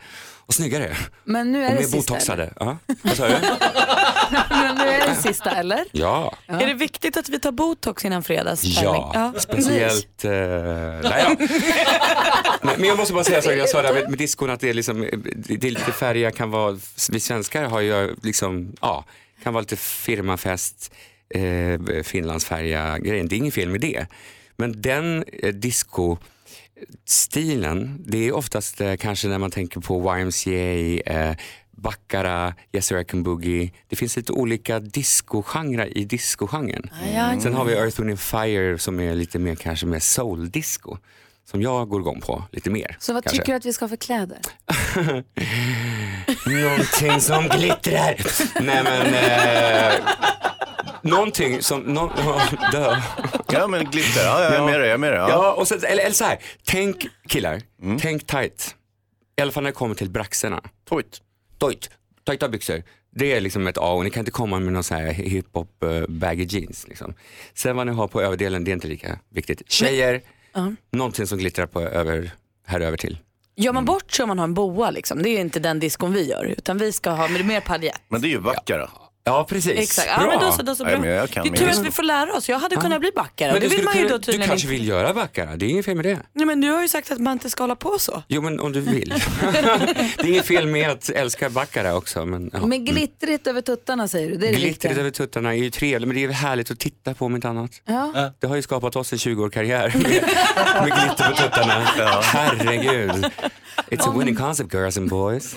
och snyggare Men nu är och det mer sista. botoxade. Ja. Vad sa du? Men nu är det sista, eller? Ja. Är det viktigt att vi tar botox innan fredags? Ja, speciellt... Uh, nej, ja. Men jag måste bara säga så, jag sa det här med, med diskon att det är, liksom, det det är lite färger, kan vara, vi svenskar har ju liksom, ja, kan vara lite firmafest, eh, Finlandsfärja grejen, det är inget fel med det. Men den eh, disco stilen, det är oftast eh, kanske när man tänker på YMCA, eh, Baccara, Yes I Can Boogie. Det finns lite olika discogenrer i discogenren. ja. Sen har vi Earth, Wind Fire som är lite mer kanske mer soul-disco. Som jag går igång på lite mer. Så vad kanske. tycker du att vi ska ha för kläder? Någonting som glittrar. Nej men, eh, någonting som, no, dö. Ja men glitter, ja, jag är med dig, jag är med dig. Ja, Ja. och så, eller, eller så här, tänk killar, tänk tight. I alla fall när det kommer till braxerna. Toit. Toit. Tajta byxor. Det är liksom ett A och ni kan inte komma med någon sån här hiphop uh, baggy jeans. Liksom. Sen vad ni har på överdelen, det är inte lika viktigt. Tjejer, Ja. någonting som glittrar på över, här över till. Gör man bort sig om man har en boa liksom? Det är inte den diskon vi gör utan vi ska ha mer paljett. Men det är ju backare. Ja, precis. Exakt. Ja, men då så, då så, bra. men jag kan det är tur att vi får lära oss. Jag hade kunnat bli backare. Men det du, vill man ju kunna- då du tydligen kanske inte. vill göra backar, det är inget fel med det. Nej, men du har ju sagt att man inte ska hålla på så. Jo men om du vill. det är inget fel med att älska backare också. Men, ja. Men glittrigt över tuttarna säger du, det är det Glittrigt viktiga. över tuttarna är ju trevligt men det är väl härligt att titta på om inte annat. Ja. Det har ju skapat oss en 20 år karriär med, med glitter på tuttarna. Herregud. It's a winning concept girls and boys.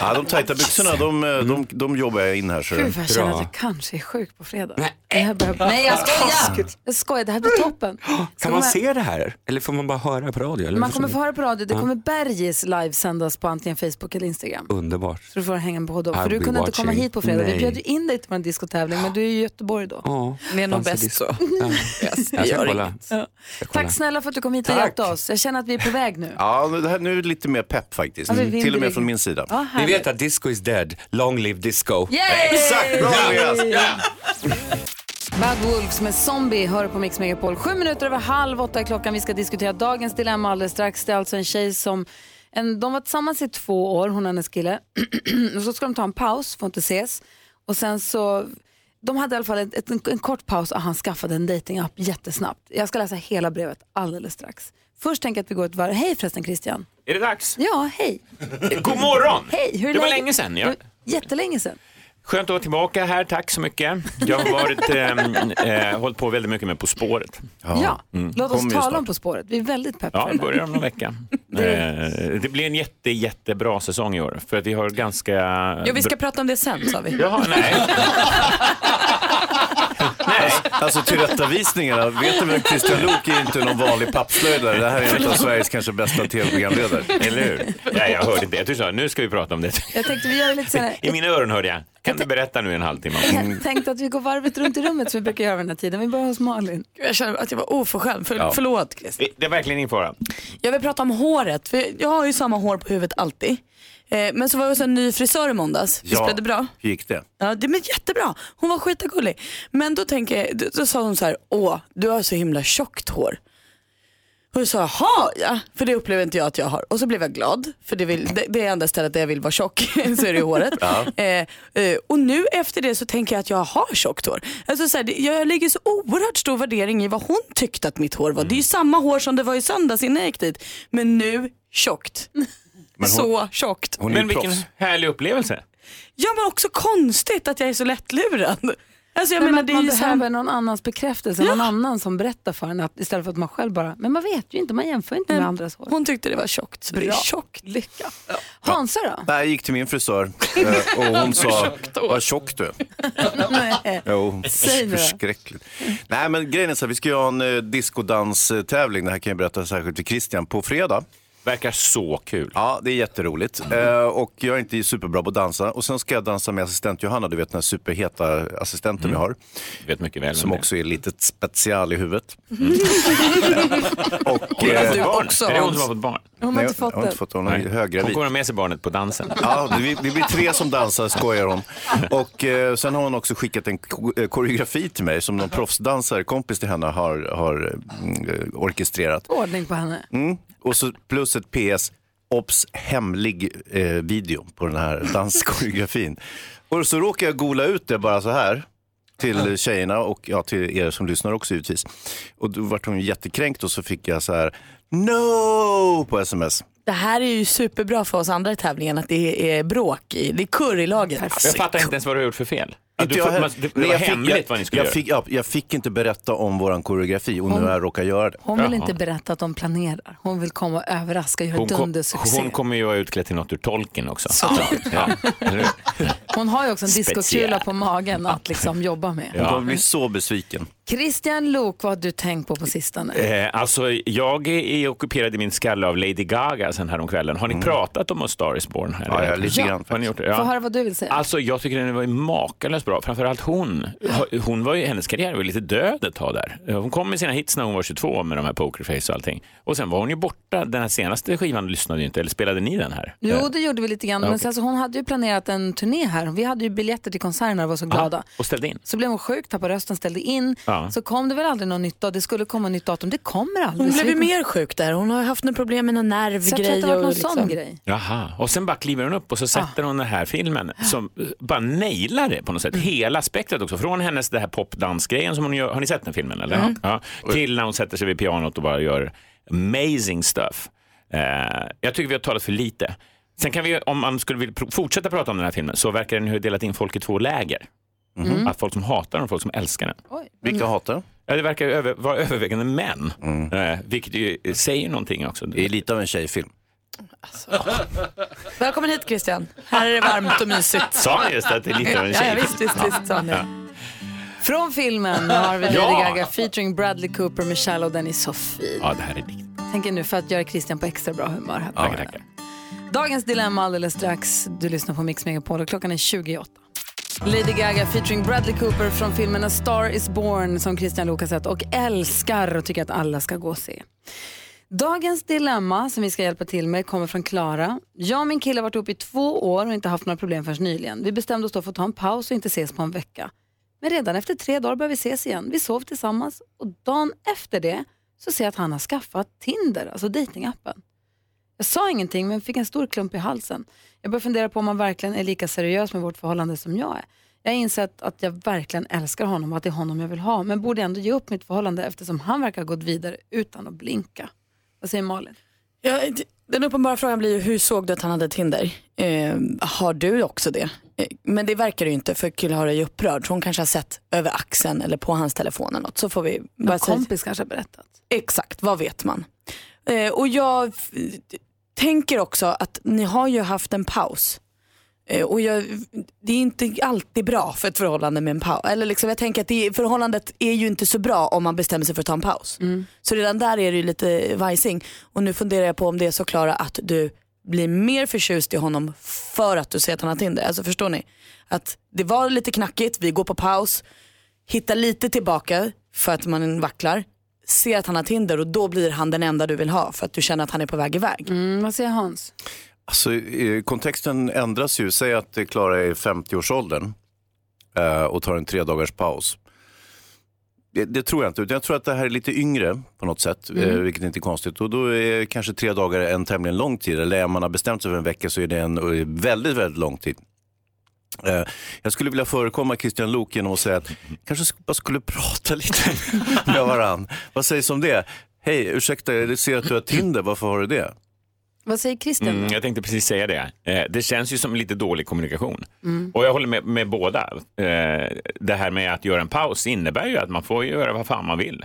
Ja, de tajta byxorna, de, de, de jobbar jag in här. Så. Gud vad jag känner att jag kanske är sjuk på fredag. Nej, det här börjar... Nej jag skojar! Jag skojar, det här blir toppen. Så Kan man se det här? Eller får man bara höra på radio? Eller Man kommer få höra på radio, det kommer Bergis livesändas på antingen Facebook eller Instagram. Underbart. Så du får hänga på då. I'll För du kunde inte komma watching. hit på fredag. Vi Nej. bjöd ju in dig till vår diskotävling men du är ju i Göteborg då. Ja, Det är nog bäst så. Ja. Jag ska kolla. Ja. Tack snälla för att du kom hit och Tack. hjälpte oss. Jag känner att vi är på väg nu. Ja, det här, nu är det lite mer pepp faktiskt. Vi vill Till och med från min sida. Ni vet att disco is dead, long live disco. Yay! Exakt, bra Andreas! Bad Wolves med Zombie hör på Mix Megapol. Sju minuter över halv åtta är klockan. Vi ska diskutera dagens dilemma alldeles strax. Det är alltså en tjej som, en, de var tillsammans i två år, hon och hennes kille. och så ska de ta en paus, får inte ses. Och sen så, de hade i alla fall ett, en, en kort paus och han skaffade en datingapp jättesnabbt. Jag ska läsa hela brevet alldeles strax. Först tänker jag att vi går ett varv. Hej förresten Christian. Är det dags? Ja, hej. God morgon! Hej, hur är Det var läget? länge sedan. Ja. Jättelänge sedan. Skönt att vara tillbaka här, tack så mycket. Jag har varit, eh, eh, hållit på väldigt mycket med På spåret. Ja, Mm. låt oss Kommer ju tala snart. om På spåret. Vi är väldigt pepp Ja, för det. börjar om någon vecka. Eh, det blir en jätte, jättebra säsong i år, för att vi har ganska... Ja, vi ska prata om det sen sa vi. Jaha, nej. Alltså tillrättavisningarna, vet du väl Christian Luuk är inte någon vanlig pappslöjdare. Det här är en av Sveriges kanske bästa tv-programledare. Eller hur? Nej, jag hörde det. Du sa, nu ska vi prata om det. Jag tänkte vi gör lite senare. I mina öron hörde jag, kan du berätta nu i en halvtimme? Jag tänkte att vi går varvet runt i rummet som vi brukar göra den här tiden. Vi börjar hos Malin. Jag känner att jag var oförskämd. För, Ja. Förlåt Christian. Det är verkligen ingen fara. Jag vill prata om håret. För jag har ju samma hår på huvudet alltid. Eh, men så var jag hos en ny frisör i måndags. Visst blev det bra? hur gick det? Ja, det blev jättebra. Hon var skitgullig. Men då, tänker jag, då, då sa hon så här, åh, du har så himla tjockt hår. Och jag sa, jaha ja, för det upplever inte jag att jag har. Och så blev jag glad, för det, vill, det, det är enda stället där jag vill vara tjock, så är det i håret. Ja. Eh, eh, och nu efter det så tänker jag att jag har tjockt hår. Alltså, så här, det, jag lägger så oerhört stor värdering i vad hon tyckte att mitt hår var. Det är ju samma hår som det var i söndags innan jag gick dit, men nu tjockt. Men hon- så tjockt. Men vilken härlig upplevelse. Ja men också konstigt att jag är så lättlurad. Alltså jag Nej, menar men det att är man ju så här, behöver någon annans bekräftelse, någon annan som berättar för en att, istället för att man själv bara, men man vet ju inte, man jämför inte med andras hår. Hon tyckte det var tjockt, så det är tjockt. Lycka. Hansa då? Jag gick till min frisör eh, och hon sa, vad tjock du är. Nej. Jo, Säg nu då. förskräckligt. Nej men grejen är så här, vi ska ju ha en eh, discodanstävling, det här kan jag berätta särskilt till Christian, på fredag. Verkar så kul. Ja, det är jätteroligt. Eh, och jag är inte superbra på att dansa. Och sen ska jag dansa med assistent Johanna, du vet den här superheta assistenten vi har. vet mycket väl Som vem det är. också är lite special i huvudet. och, Hon har eh, fått barn. Är det hon som har fått barn? Hon har Nej, inte fått hon har det. inte fått det. Hon är höggravid. Hon kommer ha med sig barnet på dansen. Ja, det, det blir tre som dansar, skojar hon. Och eh, sen har hon också skickat en ko- eh, koreografi till mig som någon proffsdansare, kompis till henne, har, har mm, eh, orkestrerat. Ordning på henne. Mm. Och så plus ett PS, obs, hemlig eh, video på den här danskoreografin. Och så råkar jag gola ut det bara så här till tjejerna och ja, till er som lyssnar också givetvis. Och då vart hon jättekränkt och så fick jag så här, no på sms. Det här är ju superbra för oss andra i tävlingen att det är bråk i, det är kurr i laget. Jag fattar inte ens vad du har gjort för fel. Ja, Inte du jag får, heller. man, det, det Nej, var jag fick- hemligt jag, vad ni skulle jag göra. fick, ja, jag fick inte berätta om våran koreografi och nu Hon- har jag råkat göra det. Hon vill Jaha. inte berätta att de planerar. Hon vill komma och överraska och göra dundersuccé. hon kommer ju vara utklädd till något ur tolken också. Ja? Hon har ju också en diskokula på magen att liksom jobba med. Hon kommer bli så besviken. Christian Lok, vad har du tänkt på på sistone? Eh, alltså, jag är ockuperad i min skalle av Lady Gaga sen häromkvällen. Har ni pratat om A Star Is Born? Mm. Ja, ja, lite grann Har ni gjort det? Få Ja. höra vad du vill säga. Alltså jag tycker den var makalöst bra. Framförallt hon. hon var ju, hennes karriär var lite död ett tag där. Hon kom med sina hits när hon var 22 med de här Pokerface och allting. Och sen var hon ju borta. Den här senaste skivan lyssnade ju inte, eller spelade ni den här? Jo, det gjorde vi lite grann. Ja, Men sen så hon hade ju planerat en turné här. Vi hade ju biljetter till konserterna och var så glada. Och ställde in? Så blev hon sjuk, tappade rösten, ställde in. Ja. Så kom det väl aldrig något nytt och det skulle komma nytt datum. Det kommer aldrig. Hon blev ju mer sjuk där. Hon har haft några problem med någon Så jag tror att nervgrej. det var och någon liksom- sån grej. Jaha, och sen bara kliver hon upp och så sätter hon den här filmen som bara nailar det på något sätt. Hela spektrat också. Från hennes det här popdansgrejen som hon gör, har ni sett den filmen eller? Mm. Ja. Till när hon sätter sig vid pianot och bara gör amazing stuff. Eh, jag tycker vi har talat för lite. Sen kan vi, om man skulle vilja fortsätta prata om den här filmen, så verkar den ha delat in folk i två läger. Mhm. Att folk som hatar den och folk som älskar den. Vilka hatar den? Ja, det verkar över, vara övervägande män, eh, vilket ju säger någonting också. Det är lite av en tjejfilm. Välkommen hit Christian. Här är det varmt och mysigt. Sa han just att det är lite av en Ja, ja, visst, visst, visst sa han det. Från filmen har vi Lady Ja. Gaga featuring Bradley Cooper med Shallow. Den är så fin. Ja, det här är riktigt. Tänker nu för att göra Christian på extra bra humör. Här. Tackar, tackar. Dagens dilemma alldeles strax. Du lyssnar på Mix Megapol och klockan är 28. Lady Gaga featuring Bradley Cooper från filmen A Star Is Born som Christian Luuk har sett och älskar och tycker att alla ska gå och se. Dagens dilemma som vi ska hjälpa till med kommer från Klara. Jag och min kille har varit ihop i två år och inte haft några problem förrän nyligen. Vi bestämde oss då för att ta en paus och inte ses på en vecka. Men redan efter tre dagar började vi ses igen. Vi sov tillsammans och dagen efter det så ser jag att han har skaffat Tinder, alltså dejtingappen. Jag sa ingenting men fick en stor klump i halsen. Jag började fundera på om han verkligen är lika seriös med vårt förhållande som jag är. Jag har insett att jag verkligen älskar honom och att det är honom jag vill ha. Men borde ändå ge upp mitt förhållande eftersom han verkar ha gått vidare utan att blinka. Vad säger Malin? Ja, den uppenbara frågan blir ju hur såg du att han hade Tinder? Eh, har du också det? Eh, men det verkar det ju inte för killar har ju upprörd. Så hon kanske har sett över axeln eller på hans telefon eller något. Så får vi Någon säga- kompis kanske har berättat. Exakt, vad vet man? Eh, och jag tänker också att ni har ju haft en paus. Eh, och jag, det är inte alltid bra för ett förhållande med en paus. Eller liksom, jag tänker att det, förhållandet är ju inte så bra om man bestämmer sig för att ta en paus. Så redan där är det ju lite vajsing. Och nu funderar jag på om det är så Klara att du blir mer förtjust i honom för att du ser att han har Tinder. Alltså förstår ni? Att det var lite knackigt, vi går på paus, hittar lite tillbaka för att man vacklar, ser att han har Tinder och då blir han den enda du vill ha för att du känner att han är på väg iväg. Mm, vad säger Hans? Alltså, kontexten ändras ju. Säg att Klara är i 50-årsåldern eh, och tar en tre dagars paus. Det, det tror jag inte, utan jag tror att det här är lite yngre på något sätt, Mm. eh, vilket inte är konstigt. Och då är kanske tre dagar en tämligen lång tid, eller om man har bestämt sig för en vecka så är det en eh, väldigt, väldigt lång tid. Eh, Jag skulle vilja förekomma Christian Lok genom att säga att kanske sk- bara skulle prata lite med varann. Vad sägs om det? Hej, ursäkta, jag ser att du har Tinder, varför har du det? Vad säger Christian? Mm, jag tänkte precis säga det. Eh, det känns ju som lite dålig kommunikation. Mm. Och jag håller med, med båda. Eh, det här med att göra en paus innebär ju att man får göra vad fan man vill.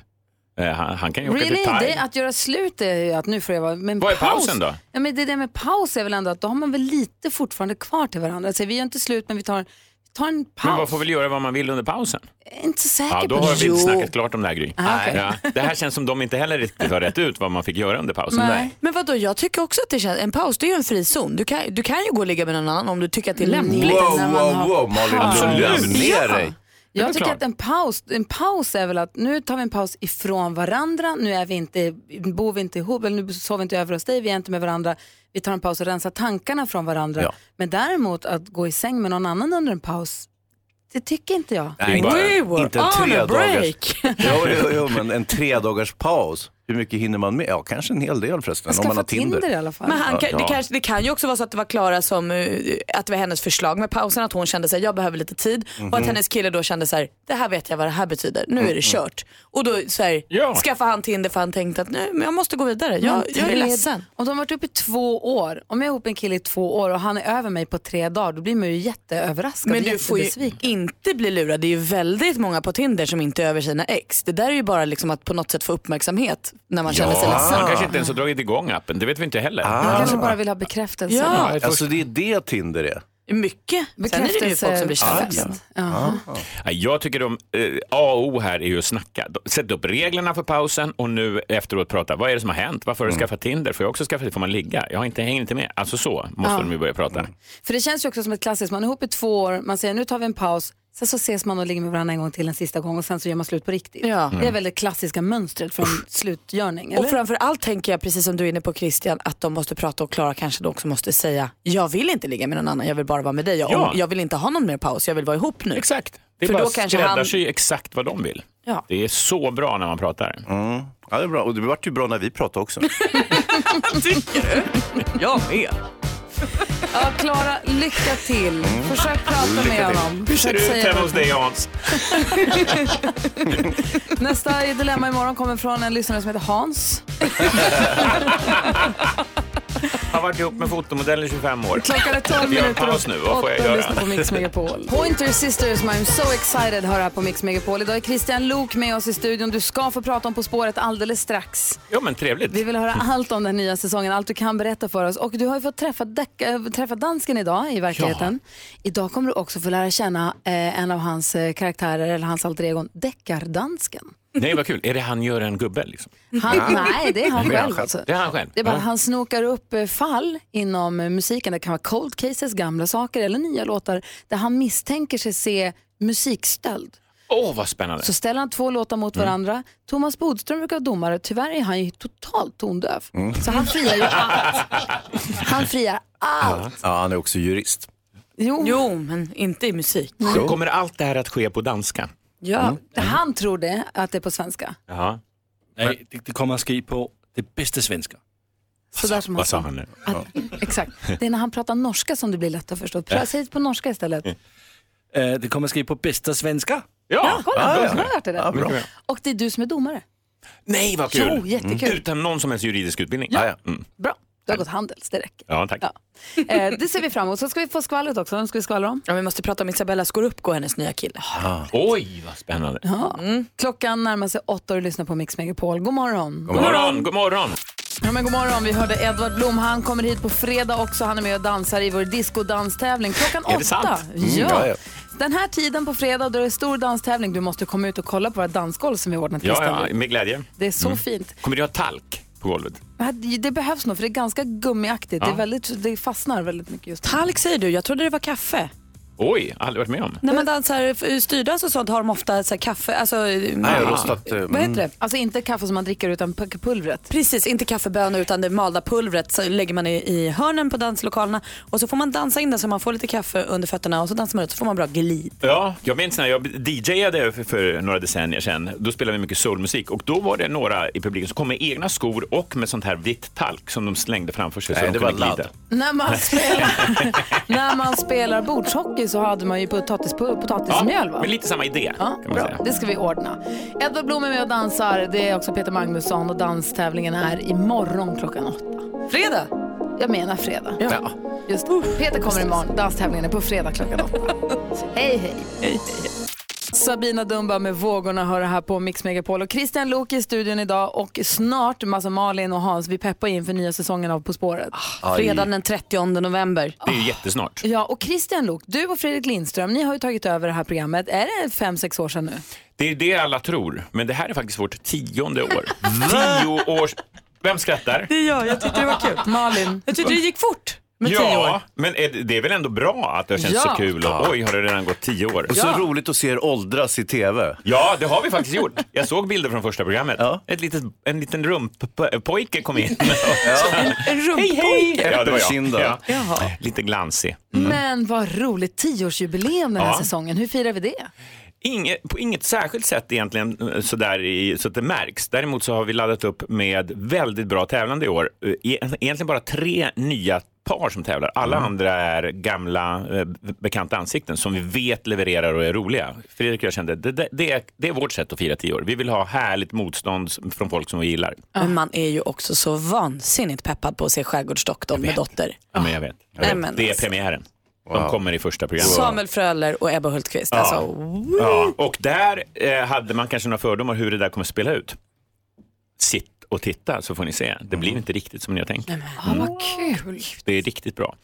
Eh, han, han kan ju åka Really? till Thailand. Det, att göra slut är ju att nu får jag vara... Men Vad är paus, pausen då? Ja, men det där med paus är väl ändå att då har man väl lite fortfarande kvar till varandra. Alltså, vi gör inte slut men vi tar, vi tar en paus. Men man får väl göra vad man vill under pausen? Jag är inte så säker Ja, på då har vi inte snackat klart om det här Gry. Ah, okej. ja, det här känns som de inte heller riktigt har rätt ut vad man fick göra under pausen. Men vadå, jag tycker också att det känns, en paus det är ju en frizon. Du kan, du kan ju gå och ligga med någon annan om du tycker att det är lämpligt. Wow, När man wow, har wow, Malin, lugna ner dig. Jag tycker klart. att en paus, en paus är väl att nu tar vi en paus ifrån varandra, nu är vi inte, bor vi inte ihop, eller nu sover vi inte över hos dig, vi är inte med varandra. Vi tar en paus och rensar tankarna från varandra. Ja. Men däremot att gå i säng med någon annan under en paus, det tycker inte jag. Nej, inte, We were inte en on a tre dagars. break. Jo, jo, jo, men en tre dagars paus. Hur mycket hinner man med? Ja, kanske en hel del förresten. Om man har Tinder. i alla fall. Men han, Ja. det, kanske, det kan ju också vara så att det var Klara som, eh, att det var hennes förslag med pausen, att hon kände sig jag behöver lite tid och att Mhm. hennes kille då kände så här, det här vet jag vad det här betyder, nu är Mm, det kört. Och då så här, Ja. skaffade han Tinder för han tänkte att nej, men jag måste gå vidare, jag, jag är ledsen. Om de har varit uppe i två år, om jag är ihop med en kille i två år och han är över mig på tre dagar, då blir man ju jätteöverraskad Men du får ju inte bli lurad. Det är ju väldigt många på Tinder som inte är över sina ex. Det där är ju bara liksom att på något sätt få uppmärksamhet när man känner sig ledsen. Man kanske inte ens har dragit igång appen, det vet vi inte heller. Man kanske bara vill ha bekräftelse. Ja. Alltså det är det Tinder är. Mycket. Sen är det ju folk som blir Bekräftelse. kär. Ja. Nej, Jag tycker de, eh, A och O här är ju att snacka. Sätt upp reglerna för pausen och nu efteråt prata. Vad är det som har hänt? Varför har du skaffat Tinder? Får jag också skaffa Får man ligga? Jag har inte, hänger inte med. Alltså så måste Ja. de ju börja prata. För det känns ju också som ett klassiskt, man är ihop i två år, man säger nu tar vi en paus, sen så ses man och ligger med varandra en gång till en sista gång och sen så gör man slut på riktigt. Ja. Det är väl det klassiska mönstret för en slutgörning, eller? Och framför allt tänker jag, precis som du är inne på Christian, att de måste prata och Klara kanske då också måste säga, jag vill inte ligga med någon annan, jag vill bara vara med dig. Jag, Ja. jag vill inte ha någon mer paus, jag vill vara ihop nu. Exakt. Det är För bara då kanske han... skräddarsy exakt vad de vill. Ja. Det är så bra när man pratar. Mm. Ja, det är bra. Och det vart ju bra när vi pratade också. Tycker du? Jag med. Ja, Klara, lycka till. Försök prata Mm. Lycka med till. honom. Hur ser det Försök ut säga hemma hos dig Hans? Nästa Dilemma imorgon kommer från en lyssnare som heter Hans. Har varit ihop med fotomodell i 25 år. Klockan är 12 Vi har minuter paus nu. Vad får jag och göra? lyssnar på Mix Megapol. Pointer Sisters, I'm so excited, hör här på Mix Megapol. Idag är Christian Lok med oss i studion. Du ska få prata om På spåret alldeles strax. Ja, men trevligt. Vi vill höra allt om den nya säsongen, allt du kan berätta för oss. Och du har ju fått träffa, äh, träffa dansken idag i verkligheten. Idag kommer du också få lära känna eh, en av hans eh, karaktärer, eller hans alter egon, deckardansken. Nej, vad kul. Är det han gör en gubbe? Liksom? Han, nej, det är han själv. Alltså. Det är han själv. Det är bara Ja. han snokar upp eh, fall inom eh, musiken. Det kan vara cold cases, gamla saker eller nya låtar där han misstänker sig se musikstöld. Åh, vad spännande. Så ställer han två låtar mot Mm. varandra. Thomas Bodström brukar vara domare. Tyvärr är han ju totalt tondöv. Mm. Så han friar ju allt. Han friar allt. Ja, han är också jurist. Jo. jo, men inte i musik. Så kommer allt det här att ske på danska? Ja, Han tror det, att det är på svenska. Jaha. Nej, det, det kommer att ske på det bästa svenska. Sådär som han Vad sa han nu? Att, exakt. Det är när han pratar norska som det blir lätt att förstå. Säg det på norska istället. Eh, det kommer att ske på bästa svenska. Ja, kolla. Ah, ja. hört det Ja, bra. där. Och det är du som är domare. Nej, vad kul. Jo, jättekul. Utan någon som helst juridisk utbildning? Ja. Ja, Mm. Bra. Du har gått Handels, det räcker. ja tack. Eh, det ser vi fram emot. Så ska vi få skvallret också. Vem ska vi skvallra om? Ja, vi måste prata om Isabella Scorupco och hennes nya kille. Oj, vad spännande. Ja. Klockan närmar sig åtta och du lyssnar på Mix Megapol. God morgon. God morgon, god morgon. Ja, men god morgon. Vi hörde Edvard Blom. Han kommer hit på fredag också. Han är med och dansar i vår discodanstävling klockan Är det åtta. sant? Mm, ja. ja, ja. Den här tiden på fredag då det är stor danstävling. Du måste komma ut och kolla på våra dansgolv som vi ordnat. Ja, ja, med glädje. Det är så Mm. fint. Kommer du ha talk på golvet? Det- Det behövs nog för det är ganska gummiaktigt. Det, Ja. är väldigt, det fastnar väldigt mycket just nu. Talk säger du, jag trodde det var kaffe. Oj, aldrig varit med om. När man dansar styrdans och sånt har de ofta så här kaffe, alltså, Nej, rostat. eh, vad heter det? Alltså inte kaffe som man dricker utan pu- pulvret. Precis, inte kaffebönor utan det malda pulvret så lägger man i, i hörnen på danslokalerna och så får man dansa in det så man får lite kaffe under fötterna och så dansar man ut så får man bra glid. Ja, jag minns när jag DJade för, för några decennier sedan. Då spelade vi mycket soulmusik och då var det några i publiken som kom med egna skor och med sånt här vitt talk som de slängde framför sig Nej, så de kunde ladd. glida. När man spelar, när man spelar bordshockey så hade man ju potatis, potatismjöl va? men lite samma idé Ja, kan man bra. säga. Det ska vi ordna. Edvard Blom är med och dansar. Det är också Peter Magnusson och danstävlingen är imorgon klockan åtta. Fredag? Jag menar fredag. Ja. Just. Peter kommer imorgon. Danstävlingen är på fredag klockan åtta. hej, hej. Sabina Dumba med Vågorna hör det här på Mix Megapol. Och Christian Lok i studion idag och snart massa Malin och Hans. Vi peppar in för nya säsongen av På spåret. Fredagen den 30 november. Det är ju jättesnart. Ja, och Christian Lok, du och Fredrik Lindström, ni har ju tagit över det här programmet. Är det fem, sex år sedan nu? Det är det alla tror, men det här är faktiskt vårt tionde år. Tio års... Vem skrattar? Det är jag, jag tyckte det var kul. Malin. Jag tyckte det gick fort med tio Ja, år. men är det, det är väl ändå bra att det har känts Ja. så kul och oj, har det redan gått tio år. Och så roligt att se er åldras i tv. Ja, det har vi faktiskt gjort. Jag såg bilder från första programmet. Ett litet, en liten rumppojke kom in. En rumpojke. Ja, det var jag. Ja. Jaha. Lite glansig. Men vad roligt, tioårsjubileum den här Ja. säsongen. Hur firar vi det? Inget, på inget särskilt sätt egentligen eh, sådär i, så att det märks. Däremot så har vi laddat upp med väldigt bra tävlande i år. Eh, e- Egentligen bara tre nya par som tävlar. Alla andra är gamla eh, bekanta ansikten som vi vet levererar och är roliga. Fredrik och jag kände det, det, det, är, det är vårt sätt att fira tio år. Vi vill ha härligt motstånd från folk som vi gillar. Men man är ju också så vansinnigt peppad på att se Skärgårdsdoktorn med dotter. Ja, men jag vet. Jag Nej, vet. men det är alltså. premiären. De kommer i första programmet. Samuel Fröler och Ebba Hultqvist. Alltså, Ja, och där eh, hade man kanske några fördomar hur det där kommer spela ut. Sitt och titta så får ni se. Det blir inte riktigt som ni har tänkt. Ah, vad kul. Det är riktigt bra.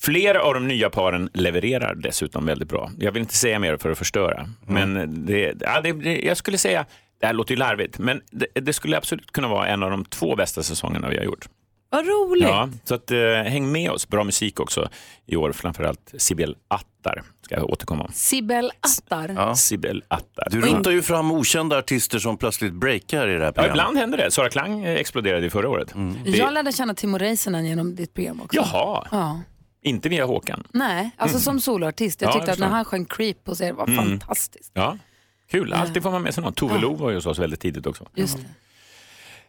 Flera av de nya paren levererar dessutom väldigt bra. Jag vill inte säga mer för att förstöra, men det, ja, det, jag skulle säga, det här låter ju larvigt, men det, det skulle absolut kunna vara en av de två bästa säsongerna vi har gjort. Vad roligt. Ja, så att, eh, häng med oss. Bra musik också i år, framförallt Sibel Attar ska jag återkomma om. Sibel Attar. Ja. Sibel Attar. Du rotar ju fram okända artister som plötsligt breakar i det här Ja, programmet. ibland händer det. Sara Klang eh, exploderade ju förra året. Det- Jag lärde känna Timo Räisänen genom ditt program också. Jaha, Ja. inte via Håkan. Nej, alltså Mm. som soloartist. Jag Ja, tyckte jag att när förstår. han sjöng Creep hos er var Mm. fantastiskt. Ja, kul. Alltid får man med sig någon. Tove Lo var ju hos oss väldigt tidigt också. Just det.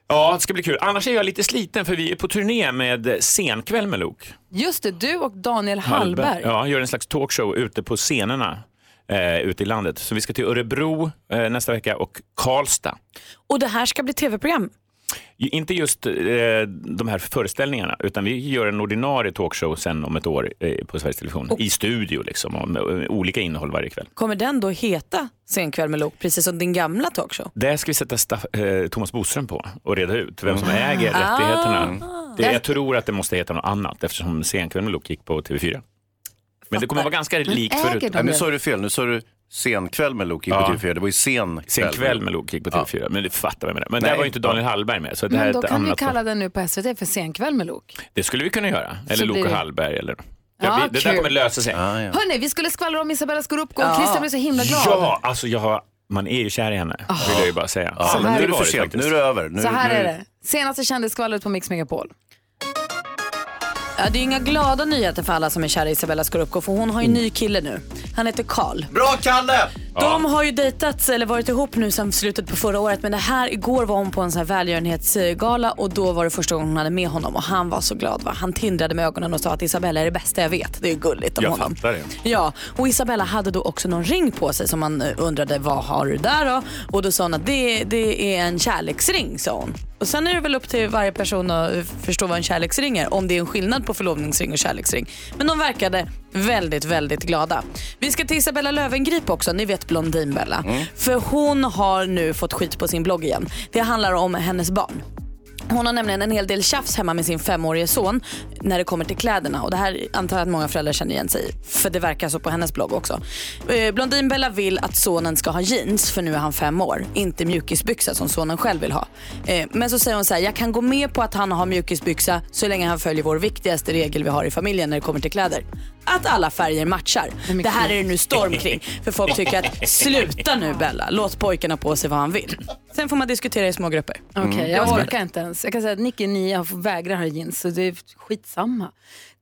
Ja, det ska bli kul. Annars är jag lite sliten för vi är på turné med Senkväll med Lok. Just det, du och Daniel Hallberg. Ja, gör en slags talkshow ute på scenerna eh, ute i landet. Så vi ska till Örebro eh, nästa vecka och Karlstad. Och det här ska bli tv-program. Inte just eh, de här föreställningarna, utan vi gör en ordinarie talkshow sen om ett år eh, på Sveriges Television. I studio liksom, och med, med olika innehåll varje kväll. Kommer den då heta Senkväll med Lok, precis som din gamla talkshow? Det ska vi sätta staff- eh, Thomas Boström på och reda ut vem som Mm. äger Ah. rättigheterna. Det, Där- jag tror att det måste heta något annat eftersom Senkväll med Lok gick på TV4. Men det kommer vara ganska likt förut. Nej, nu sa du fel, nu sa du senkväll med Loki på Ja. TV4. Det var ju sen Sen kväll med Loki på TV4. Men det fattar vi med det. Men Nej. där var ju inte Daniel Hallberg med. Så det här Men då kan vi kalla den nu på SVT för Senkväll med Lok. Det skulle vi kunna göra. Eller blir det- Hallberg. Eller... Ja, Ja, vi- det där kommer lösa sig. Hörni, vi skulle skvallra om Isabella Scorupco och Ja. Christian blev så himla glad. Ja, alltså jag har, man är ju kär i henne. Vill jag ju bara säga. Ja, Så men här nu är det det för sent, nu är det över. Nu, Så här nu... är det. Senaste kändisskvallret på Mix Megapol. Ja, det är inga glada nyheter för alla som är kära i Isabella Scorupco för hon har ju en ny kille nu. Han heter Karl. Bra Kalle! De har ju dejtats eller varit ihop nu sedan slutet på förra året men det här igår var hon på en sån här välgörenhetsgala och då var det första gången hon hade med honom och han var så glad. Va? Han tindrade med ögonen och sa att Isabella är det bästa jag vet. Det är gulligt om Jag honom. fattar det. Ja, och Isabella hade då också någon ring på sig som man eh, undrade vad har du där då? Och då sa hon att det, det är en kärleksring sa hon. Och sen är det väl upp till varje person att förstå vad en kärleksring är. Om det är en skillnad på förlovningsring och kärleksring. Men de verkade väldigt, väldigt glada. Vi ska till Isabella Löwengrip också, ni vet Blondinbella. För hon har nu fått skit på sin blogg igen. Det handlar om hennes barn. Hon har nämligen en hel del tjafs hemma med sin femårige son när det kommer till kläderna. Och det här antar jag att många föräldrar känner igen sig i. För det verkar så på hennes blogg också. Eh, Blondinbella vill att sonen ska ha jeans för nu är han fem år. Inte mjukisbyxa som sonen själv vill ha. Eh, Men så säger hon så här, jag kan gå med på att han har mjukisbyxa så länge han följer vår viktigaste regel vi har i familjen när det kommer till kläder. Att alla färger matchar. Det här är det nu storm kring. För folk tycker att sluta nu Bella, låt pojkarna på sig vad han vill. Sen får man diskutera i små grupper. Okej, jag orkar inte ens. Jag kan säga att Nicky ni vägrar ha jeans, så det är skitsamma.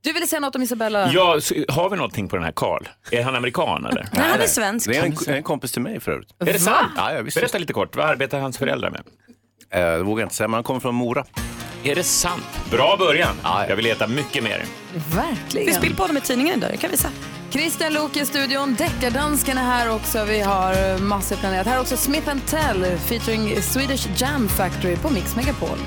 Du ville säga något om Isabella? Ja, så, har vi någonting på den här Karl? Är han amerikan eller? Nej, han är svensk. Det är en, en kompis till mig för övrigt. Är det sant? Ja, jag visste. Berätta lite kort, vad arbetar hans föräldrar med? Eh, det vågar jag inte säga, men han kommer från Mora. Är det sant? Bra början. Jag vill veta mycket mer. Verkligen. Det finns bild på honom i tidningen idag, jag kan visa. Christian Luuk i studion, Deckardansken är här också. Vi har eh, massor planerat. Här är också Smith Tell featuring Swedish Jam Factory på Mix Megapol.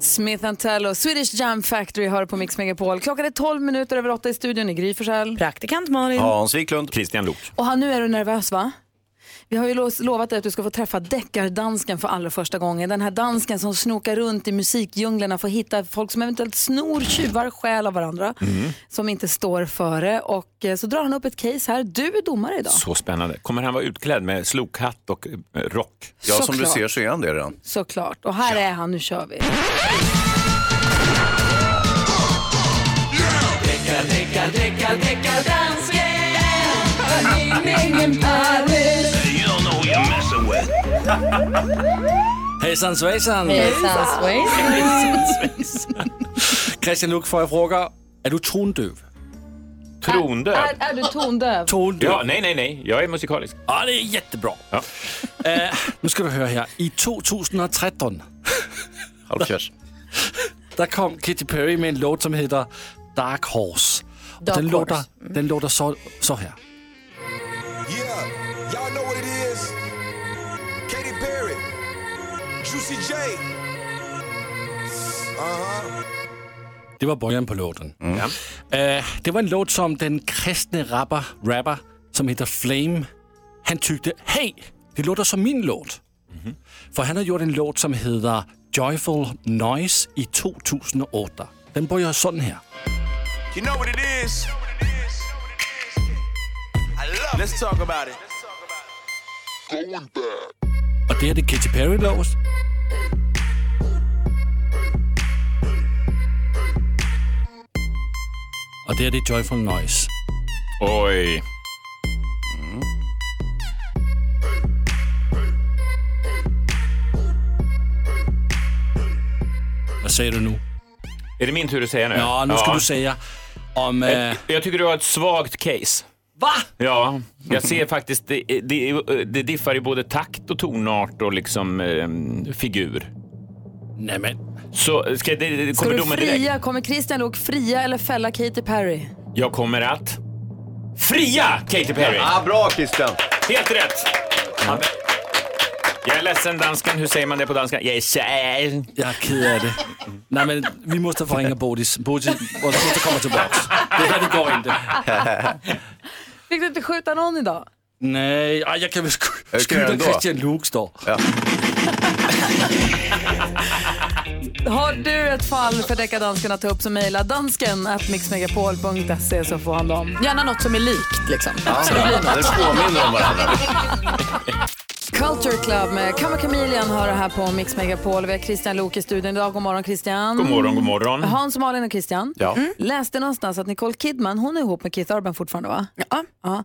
Smith Tell och Swedish Jam Factory hör på Mix Megapol. Klockan är 12 minuter över 8 i studion i Gry. Praktikant Malin. Hans Wiklund. Christian Lok. Och han, nu är du nervös va? Vi har ju lo- lovat dig att du ska få träffa deckardansken för allra första gången. Den här dansken som snokar runt i musikdjunglerna för att hitta folk som eventuellt snor, tjuvar, stjäl av varandra. Som inte står före. Och eh, så drar han upp ett case här. Du är domare idag. Så spännande. Kommer han vara utklädd med slokhatt och eh, rock? Ja, som du Såklart. ser så är han det redan. Såklart. Och här är han, nu kör vi. Hejsan svejsan! Hejsan, Christian Luuk, får jag fråga, är du tondöv? Trondöv? Är, är du tondöv? Tondöv? Ja, nej, nej, nej. Jag är musikalisk. Ja, det är jättebra. Ja. Eh, nu ska du höra här. I 2013 Halv fjärs. där kom Katy Perry med en låt som heter Dark Horse. Dark den, Horse. låter, den låter så, så här. Juicy J. Uh-huh. Det var början på låten. Eh, det var en låt som den kristne rapper, rapper som heter Flame, han tyckte, hej, det låter som min låt. För han har gjort en låt som heter Joyful Noise i 2008. Den börjar sådan här. You know what it is? Let's talk about it. Going back. Och det är det Katy Perry-lås. Och det är det Joyful Noise. Oj. Vad säger du nu? Är det min tur att säga nu? Ja, nu ska du säga om... Eh, Eh, Jag tycker du har ett svagt case. Va? Ja, jag ser faktiskt, det, det, det diffar i både takt och tonart och liksom eh, figur. Nämen. Så ska det, det Ska kommer du domen direkt? fria, kommer Christian Luuk fria eller fälla Katy Perry? Jag kommer att fria Katy Perry. Ah, bra Christian. Helt rätt. Jag är ledsen dansken, hur säger man det på danska? Jag är kär. Jag är ked. Nej men vi måste få ringa Bodis. Bodis måste komma tillbaks. Det här det går inte. Fick du inte skjuta någon idag? Nej, ah, jag kan väl sk- kan skjuta ändå. Christian Luuk då. Ja. Har du ett fall för deckardansken att ta upp så mejla dansken at mixmegapol.se så får han dem. Gärna något som är likt liksom. Ja, det påminner om varandra. Culture Club med Kamma Chameleon har det här på Mix Megapol. Vi har Christian Luuk i studion idag. God morgon Christian. God morgon, god morgon. Hans, Malin och Christian. Ja. Mm. Läste någonstans att Nicole Kidman, hon är ihop med Keith Urban fortfarande va? Ja. ja.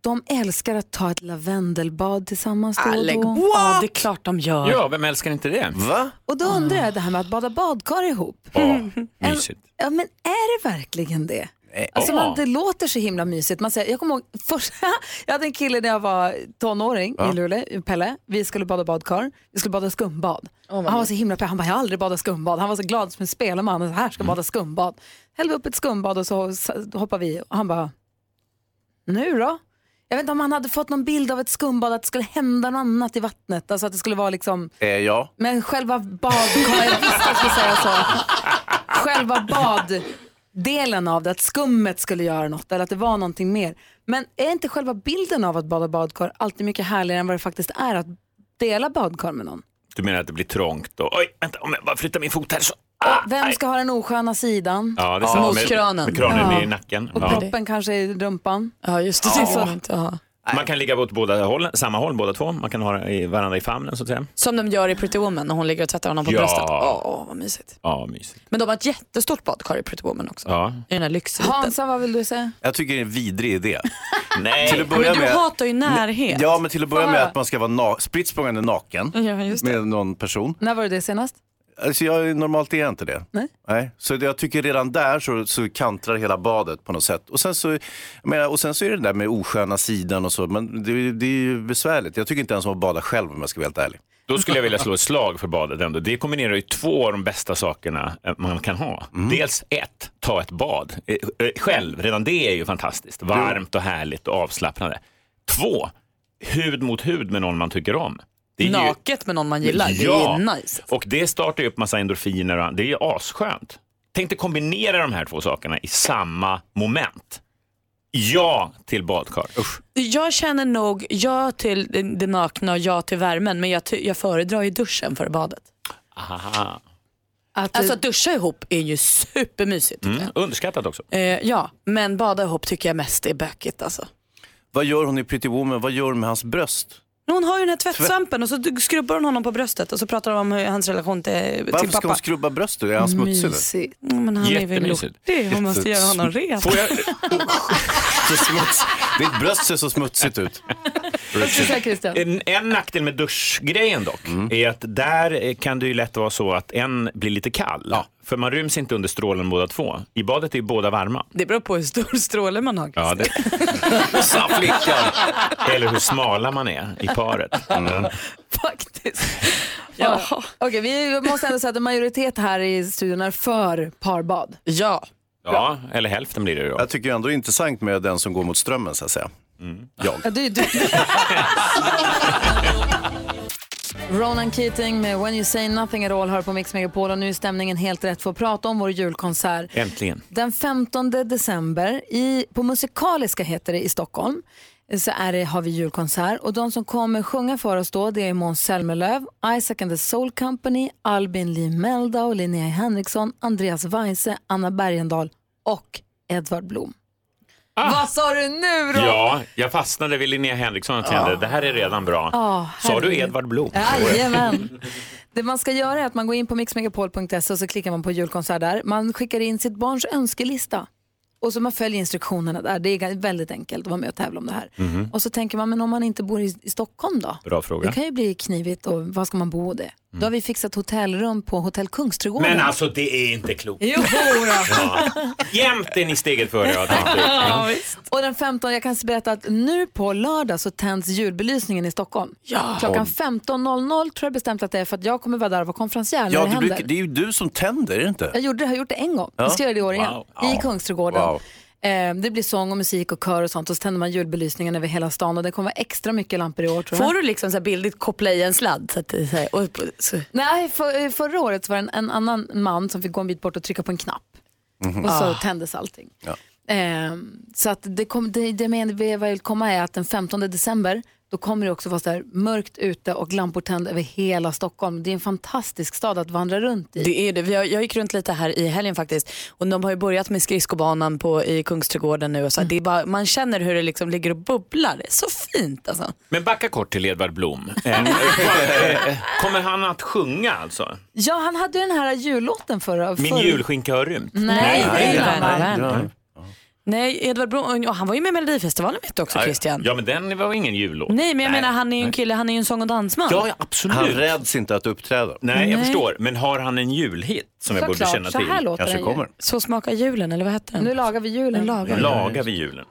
De älskar att ta ett lavendelbad tillsammans då och då. Ja, det är klart de gör. Ja, vem älskar inte det? Va? Och då undrar jag det här med att bada badkar ihop. Ja, mysigt. Ja, men är det verkligen det? Alltså ja. man, det låter så himla mysigt. Man säger, jag kommer ihåg, först, jag hade en kille när jag var tonåring Ja. i Luleå, Pelle. Vi skulle bada badkar. Vi skulle bada skumbad. han var så himla pepp. Han bara, jag har aldrig badat skumbad. Han var så glad som en spelman. Så här ska bada skumbad. Hällde upp ett skumbad och så hoppade vi. Och han bara, nu då? Jag vet inte om han hade fått någon bild av ett skumbad, att det skulle hända något annat i vattnet. Alltså att det skulle vara liksom Eh, ja. men själva badkaret, jag visste att jag skulle säga så. Själva baddelen av det, att skummet skulle göra något eller att det var någonting mer. Men är inte själva bilden av att bada badkar alltid mycket härligare än vad det faktiskt är att dela badkar med någon? Du menar att det blir trångt och oj, vänta, om jag bara flyttar min fot här så. Ah, vem ska ha den osköna sidan? Ja, det är sant. Med, med kranen Ja. i nacken. Och Ja. proppen kanske i rumpan? Ja, just det. det. Så, Ja. Man kan ligga åt båda hållen, samma håll båda två. Man kan ha i varandra i famnen så att säga. Som de gör i Pretty Woman när hon ligger och tvättar honom på Ja. bröstet. Åh, vad mysigt. Ja, mysigt. Men de har ett jättestort badkar i Pretty Woman också. Ja. I den här lyxhytten. Hansa, vad vill du säga? Jag tycker det är en vidrig idé. Nej. Till att Men börja du med, hatar ju närhet. Ja, men till att börja med att man ska vara na- spritt naken Ja, med någon person. När var det det senast? Alltså jag, normalt är jag inte det. Nej. Så jag tycker redan där så, så kantrar hela badet på något sätt. Och sen så, menar, och sen så är det där med osköna sidan och så, men det, det är ju besvärligt. Jag tycker inte ens om att bada själv om jag ska vara helt ärlig. Då skulle jag vilja slå ett slag för badet ändå. Det kombinerar ju två av de bästa sakerna eh, man kan ha. Dels ett, ta ett bad eh, eh, själv. Redan det är ju fantastiskt. Varmt och härligt och avslappnande. Två, hud mot hud med någon man tycker om. Det är ju- Naket med någon man gillar. Det Ja, är nice. och det startar ju upp massa endorfiner. Och, det är ju asskönt. Tänk dig kombinera de här två sakerna i samma moment. Ja till badkar. Usch. Jag känner nog ja till det, det nakna och ja till värmen men jag, jag föredrar ju duschen före badet. Aha. Att, Alltså att duscha ihop är ju supermysigt. Mm, underskattat också. Eh, ja, men bada ihop tycker jag mest är bökigt alltså. Vad gör hon i Pretty Woman? Vad gör hon med hans bröst? Hon har ju den här tvättsvampen och så skrubbar hon honom på bröstet och så pratar de om hur hans relation till, till Varför ska pappa. hon skrubba bröstet? Är han smutsig? Mysigt. Mm, men han är väl Jättemysigt. lortig, hon måste göra honom ren. Får jag... så smuts... Ditt bröst ser så smutsigt ut. En, en nackdel med duschgrejen dock är att där kan det ju lätt vara så att en blir lite kall. För man ryms inte under strålen båda två. I badet är ju båda varma. Det beror på hur stor stråle man har. Ja, det... Sa flickan. Eller hur smala man är i paret. Mm. Faktiskt. Ja. Okej, vi måste ändå säga att en majoritet här i studion är för parbad. Ja. Ja, eller hälften blir det då. Jag tycker ändå det är intressant med den som går mot strömmen så att säga. Jag. Ja, du, du. Ronan Keating med When You Say Nothing At All hör på Mix Megapol och nu är stämningen helt rätt för att prata om vår julkonsert. Äntligen. Den 15 december i, på Musikaliska heter det i Stockholm. så är det, har vi julkonsert. Och de som kommer sjunga för oss då det är Måns Zelmerlöw, Isaac and the Soul Company, Albin Lee Meldau, Linnea Henriksson, Andreas Weise, Anna Bergendahl och Edvard Blom. Vad sa du nu då? Ja, jag fastnade vid Linnea Henriksson och tänkte, det här är redan bra. Ja, Sa du. Edvard Blom? Jajamän. Det man ska göra är att man går in på mixmegapol.se och så klickar man på julkonsert där. Man skickar in sitt barns önskelista. Och så man följer instruktionerna där. Det är väldigt enkelt att vara med och tävla om det här. Mhm. Och så tänker man, men om man inte bor i, i Stockholm då? Bra fråga. Det kan ju bli knivigt och var ska man bo det? Då har vi fixat hotellrum på Hotell Kungsträdgården. Men alltså det är inte klokt. Jo. Ja. Jämt är ni steget före jag tänkte. Ja. Och den 15, jag kan berätta att nu på lördag så tänds julbelysningen i Stockholm. Ja. Klockan 15.00 tror jag bestämt att det är för att jag kommer vara där och vara konferencier när Ja, det du händer. brukar, det är ju du som tänder, är det inte? Jag gjorde det, har gjort det en gång. Ja. Vi ska göra det i år igen. Wow. I Ja. Kungsträdgården. Wow. Eh, det blir sång och musik och kör och sånt och så tänder man julbelysningen över hela stan och det kommer vara extra mycket lampor i år tror jag. Får du liksom så här bildligt koppla i en sladd? Så att det, så här, och, så. Nej, för, förra året så var det en, en annan man som fick gå en bit bort och trycka på en knapp Mhm. och så Ah. tändes allting. Ja. Eh, så att det, kom, det, det men, det jag vill komma är att den 15 december då kommer det också vara så här mörkt ute och lampor tända över hela Stockholm. Det är en fantastisk stad att vandra runt i. Det är det. Vi har- Jag gick runt lite här i helgen faktiskt och de har ju börjat med skridskobanan på, i Kungsträdgården nu och så. här, Det är bara, man känner hur det liksom ligger och bubblar. Det är så fint alltså. Men backa kort till Edvard Blom. Eh, Kommer han att sjunga alltså? Ja, han hade ju den här jullåten förra. Min julskinka har rymt? Nej, det är en annan. Nej, Edvard Blom, ja, han var ju med i Melodifestivalen vet du också Christian. Ja, men den var ingen jullåt. Nej, men jag menar han är ju en kille, han är ju en sång och dansman. Ja, ja, absolut. Han räds inte att uppträda. Nej, jag Nej. förstår. Men har han en julhit som jag borde Såklart, känna så till? här låter Kanske den ju. kommer. Så smakar julen, eller vad heter den? Nu lagar vi julen. Nu lagar vi. Lagar vi julen?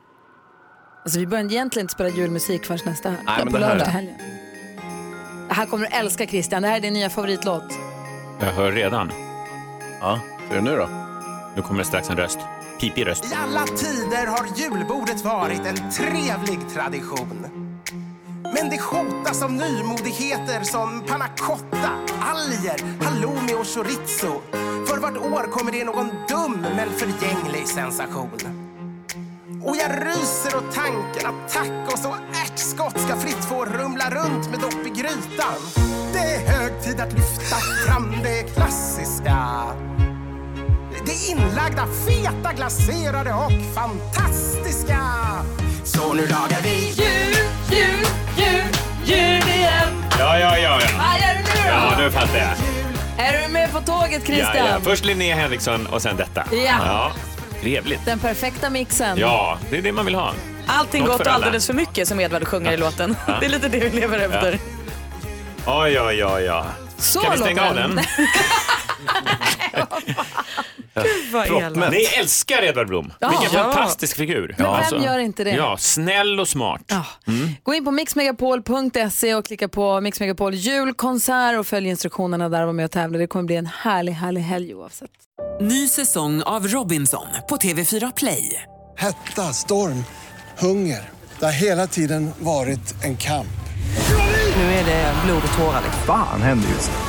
Alltså, vi börjar egentligen inte spela julmusik förrän nästa Nej, men på det här- lördag helgen. Det här kommer du älska Christian. Det här är din nya favoritlåt. Jag hör redan. Ja, är det nu då? Nu kommer det strax en röst. Pipig röst. I alla tider har julbordet varit en trevlig tradition. Men det hotas av nymodigheter som panna cotta, alger, halloumi och chorizo. För vart år kommer det någon dum men förgänglig sensation. Och jag ryser åt tanken att tacos och ärtskott ska fritt få rumla runt med dopp i grytan. Det är hög tid att lyfta fram det klassiska. Det inlagda, feta, glaserade och fantastiska. Så nu lagar vi jul, jul, jul, jul igen. Ja, ja, ja. ja. Vad gör du nu då? Ja, nu fattar jag. Är du med på tåget Christian? Ja, ja. Först Linnea Henriksson och sen detta. Ja. Trevligt. Den perfekta mixen. Ja, det är det man vill ha. Allting Något gott och alldeles för mycket som Edvard sjunger i låten. Ja. Det är lite det vi lever efter. Oj, oj, oj, oj. Så Kan vi stänga av den? den. vad elakt. Ni älskar Edvard Blom. Ja. Vilken Ja. fantastisk figur. Men vem gör inte det? Ja, snäll och smart. Mm. Gå in på mixmegapol.se och klicka på Mix Megapol julkonsert och följ instruktionerna där och var med och tävla. Det kommer bli en härlig, härlig helg oavsett. Ny säsong av Robinson på TV4 Play. Hetta, storm, hunger. Det har hela tiden varit en kamp. Nu är det blod och tårar. Fan händer just nu.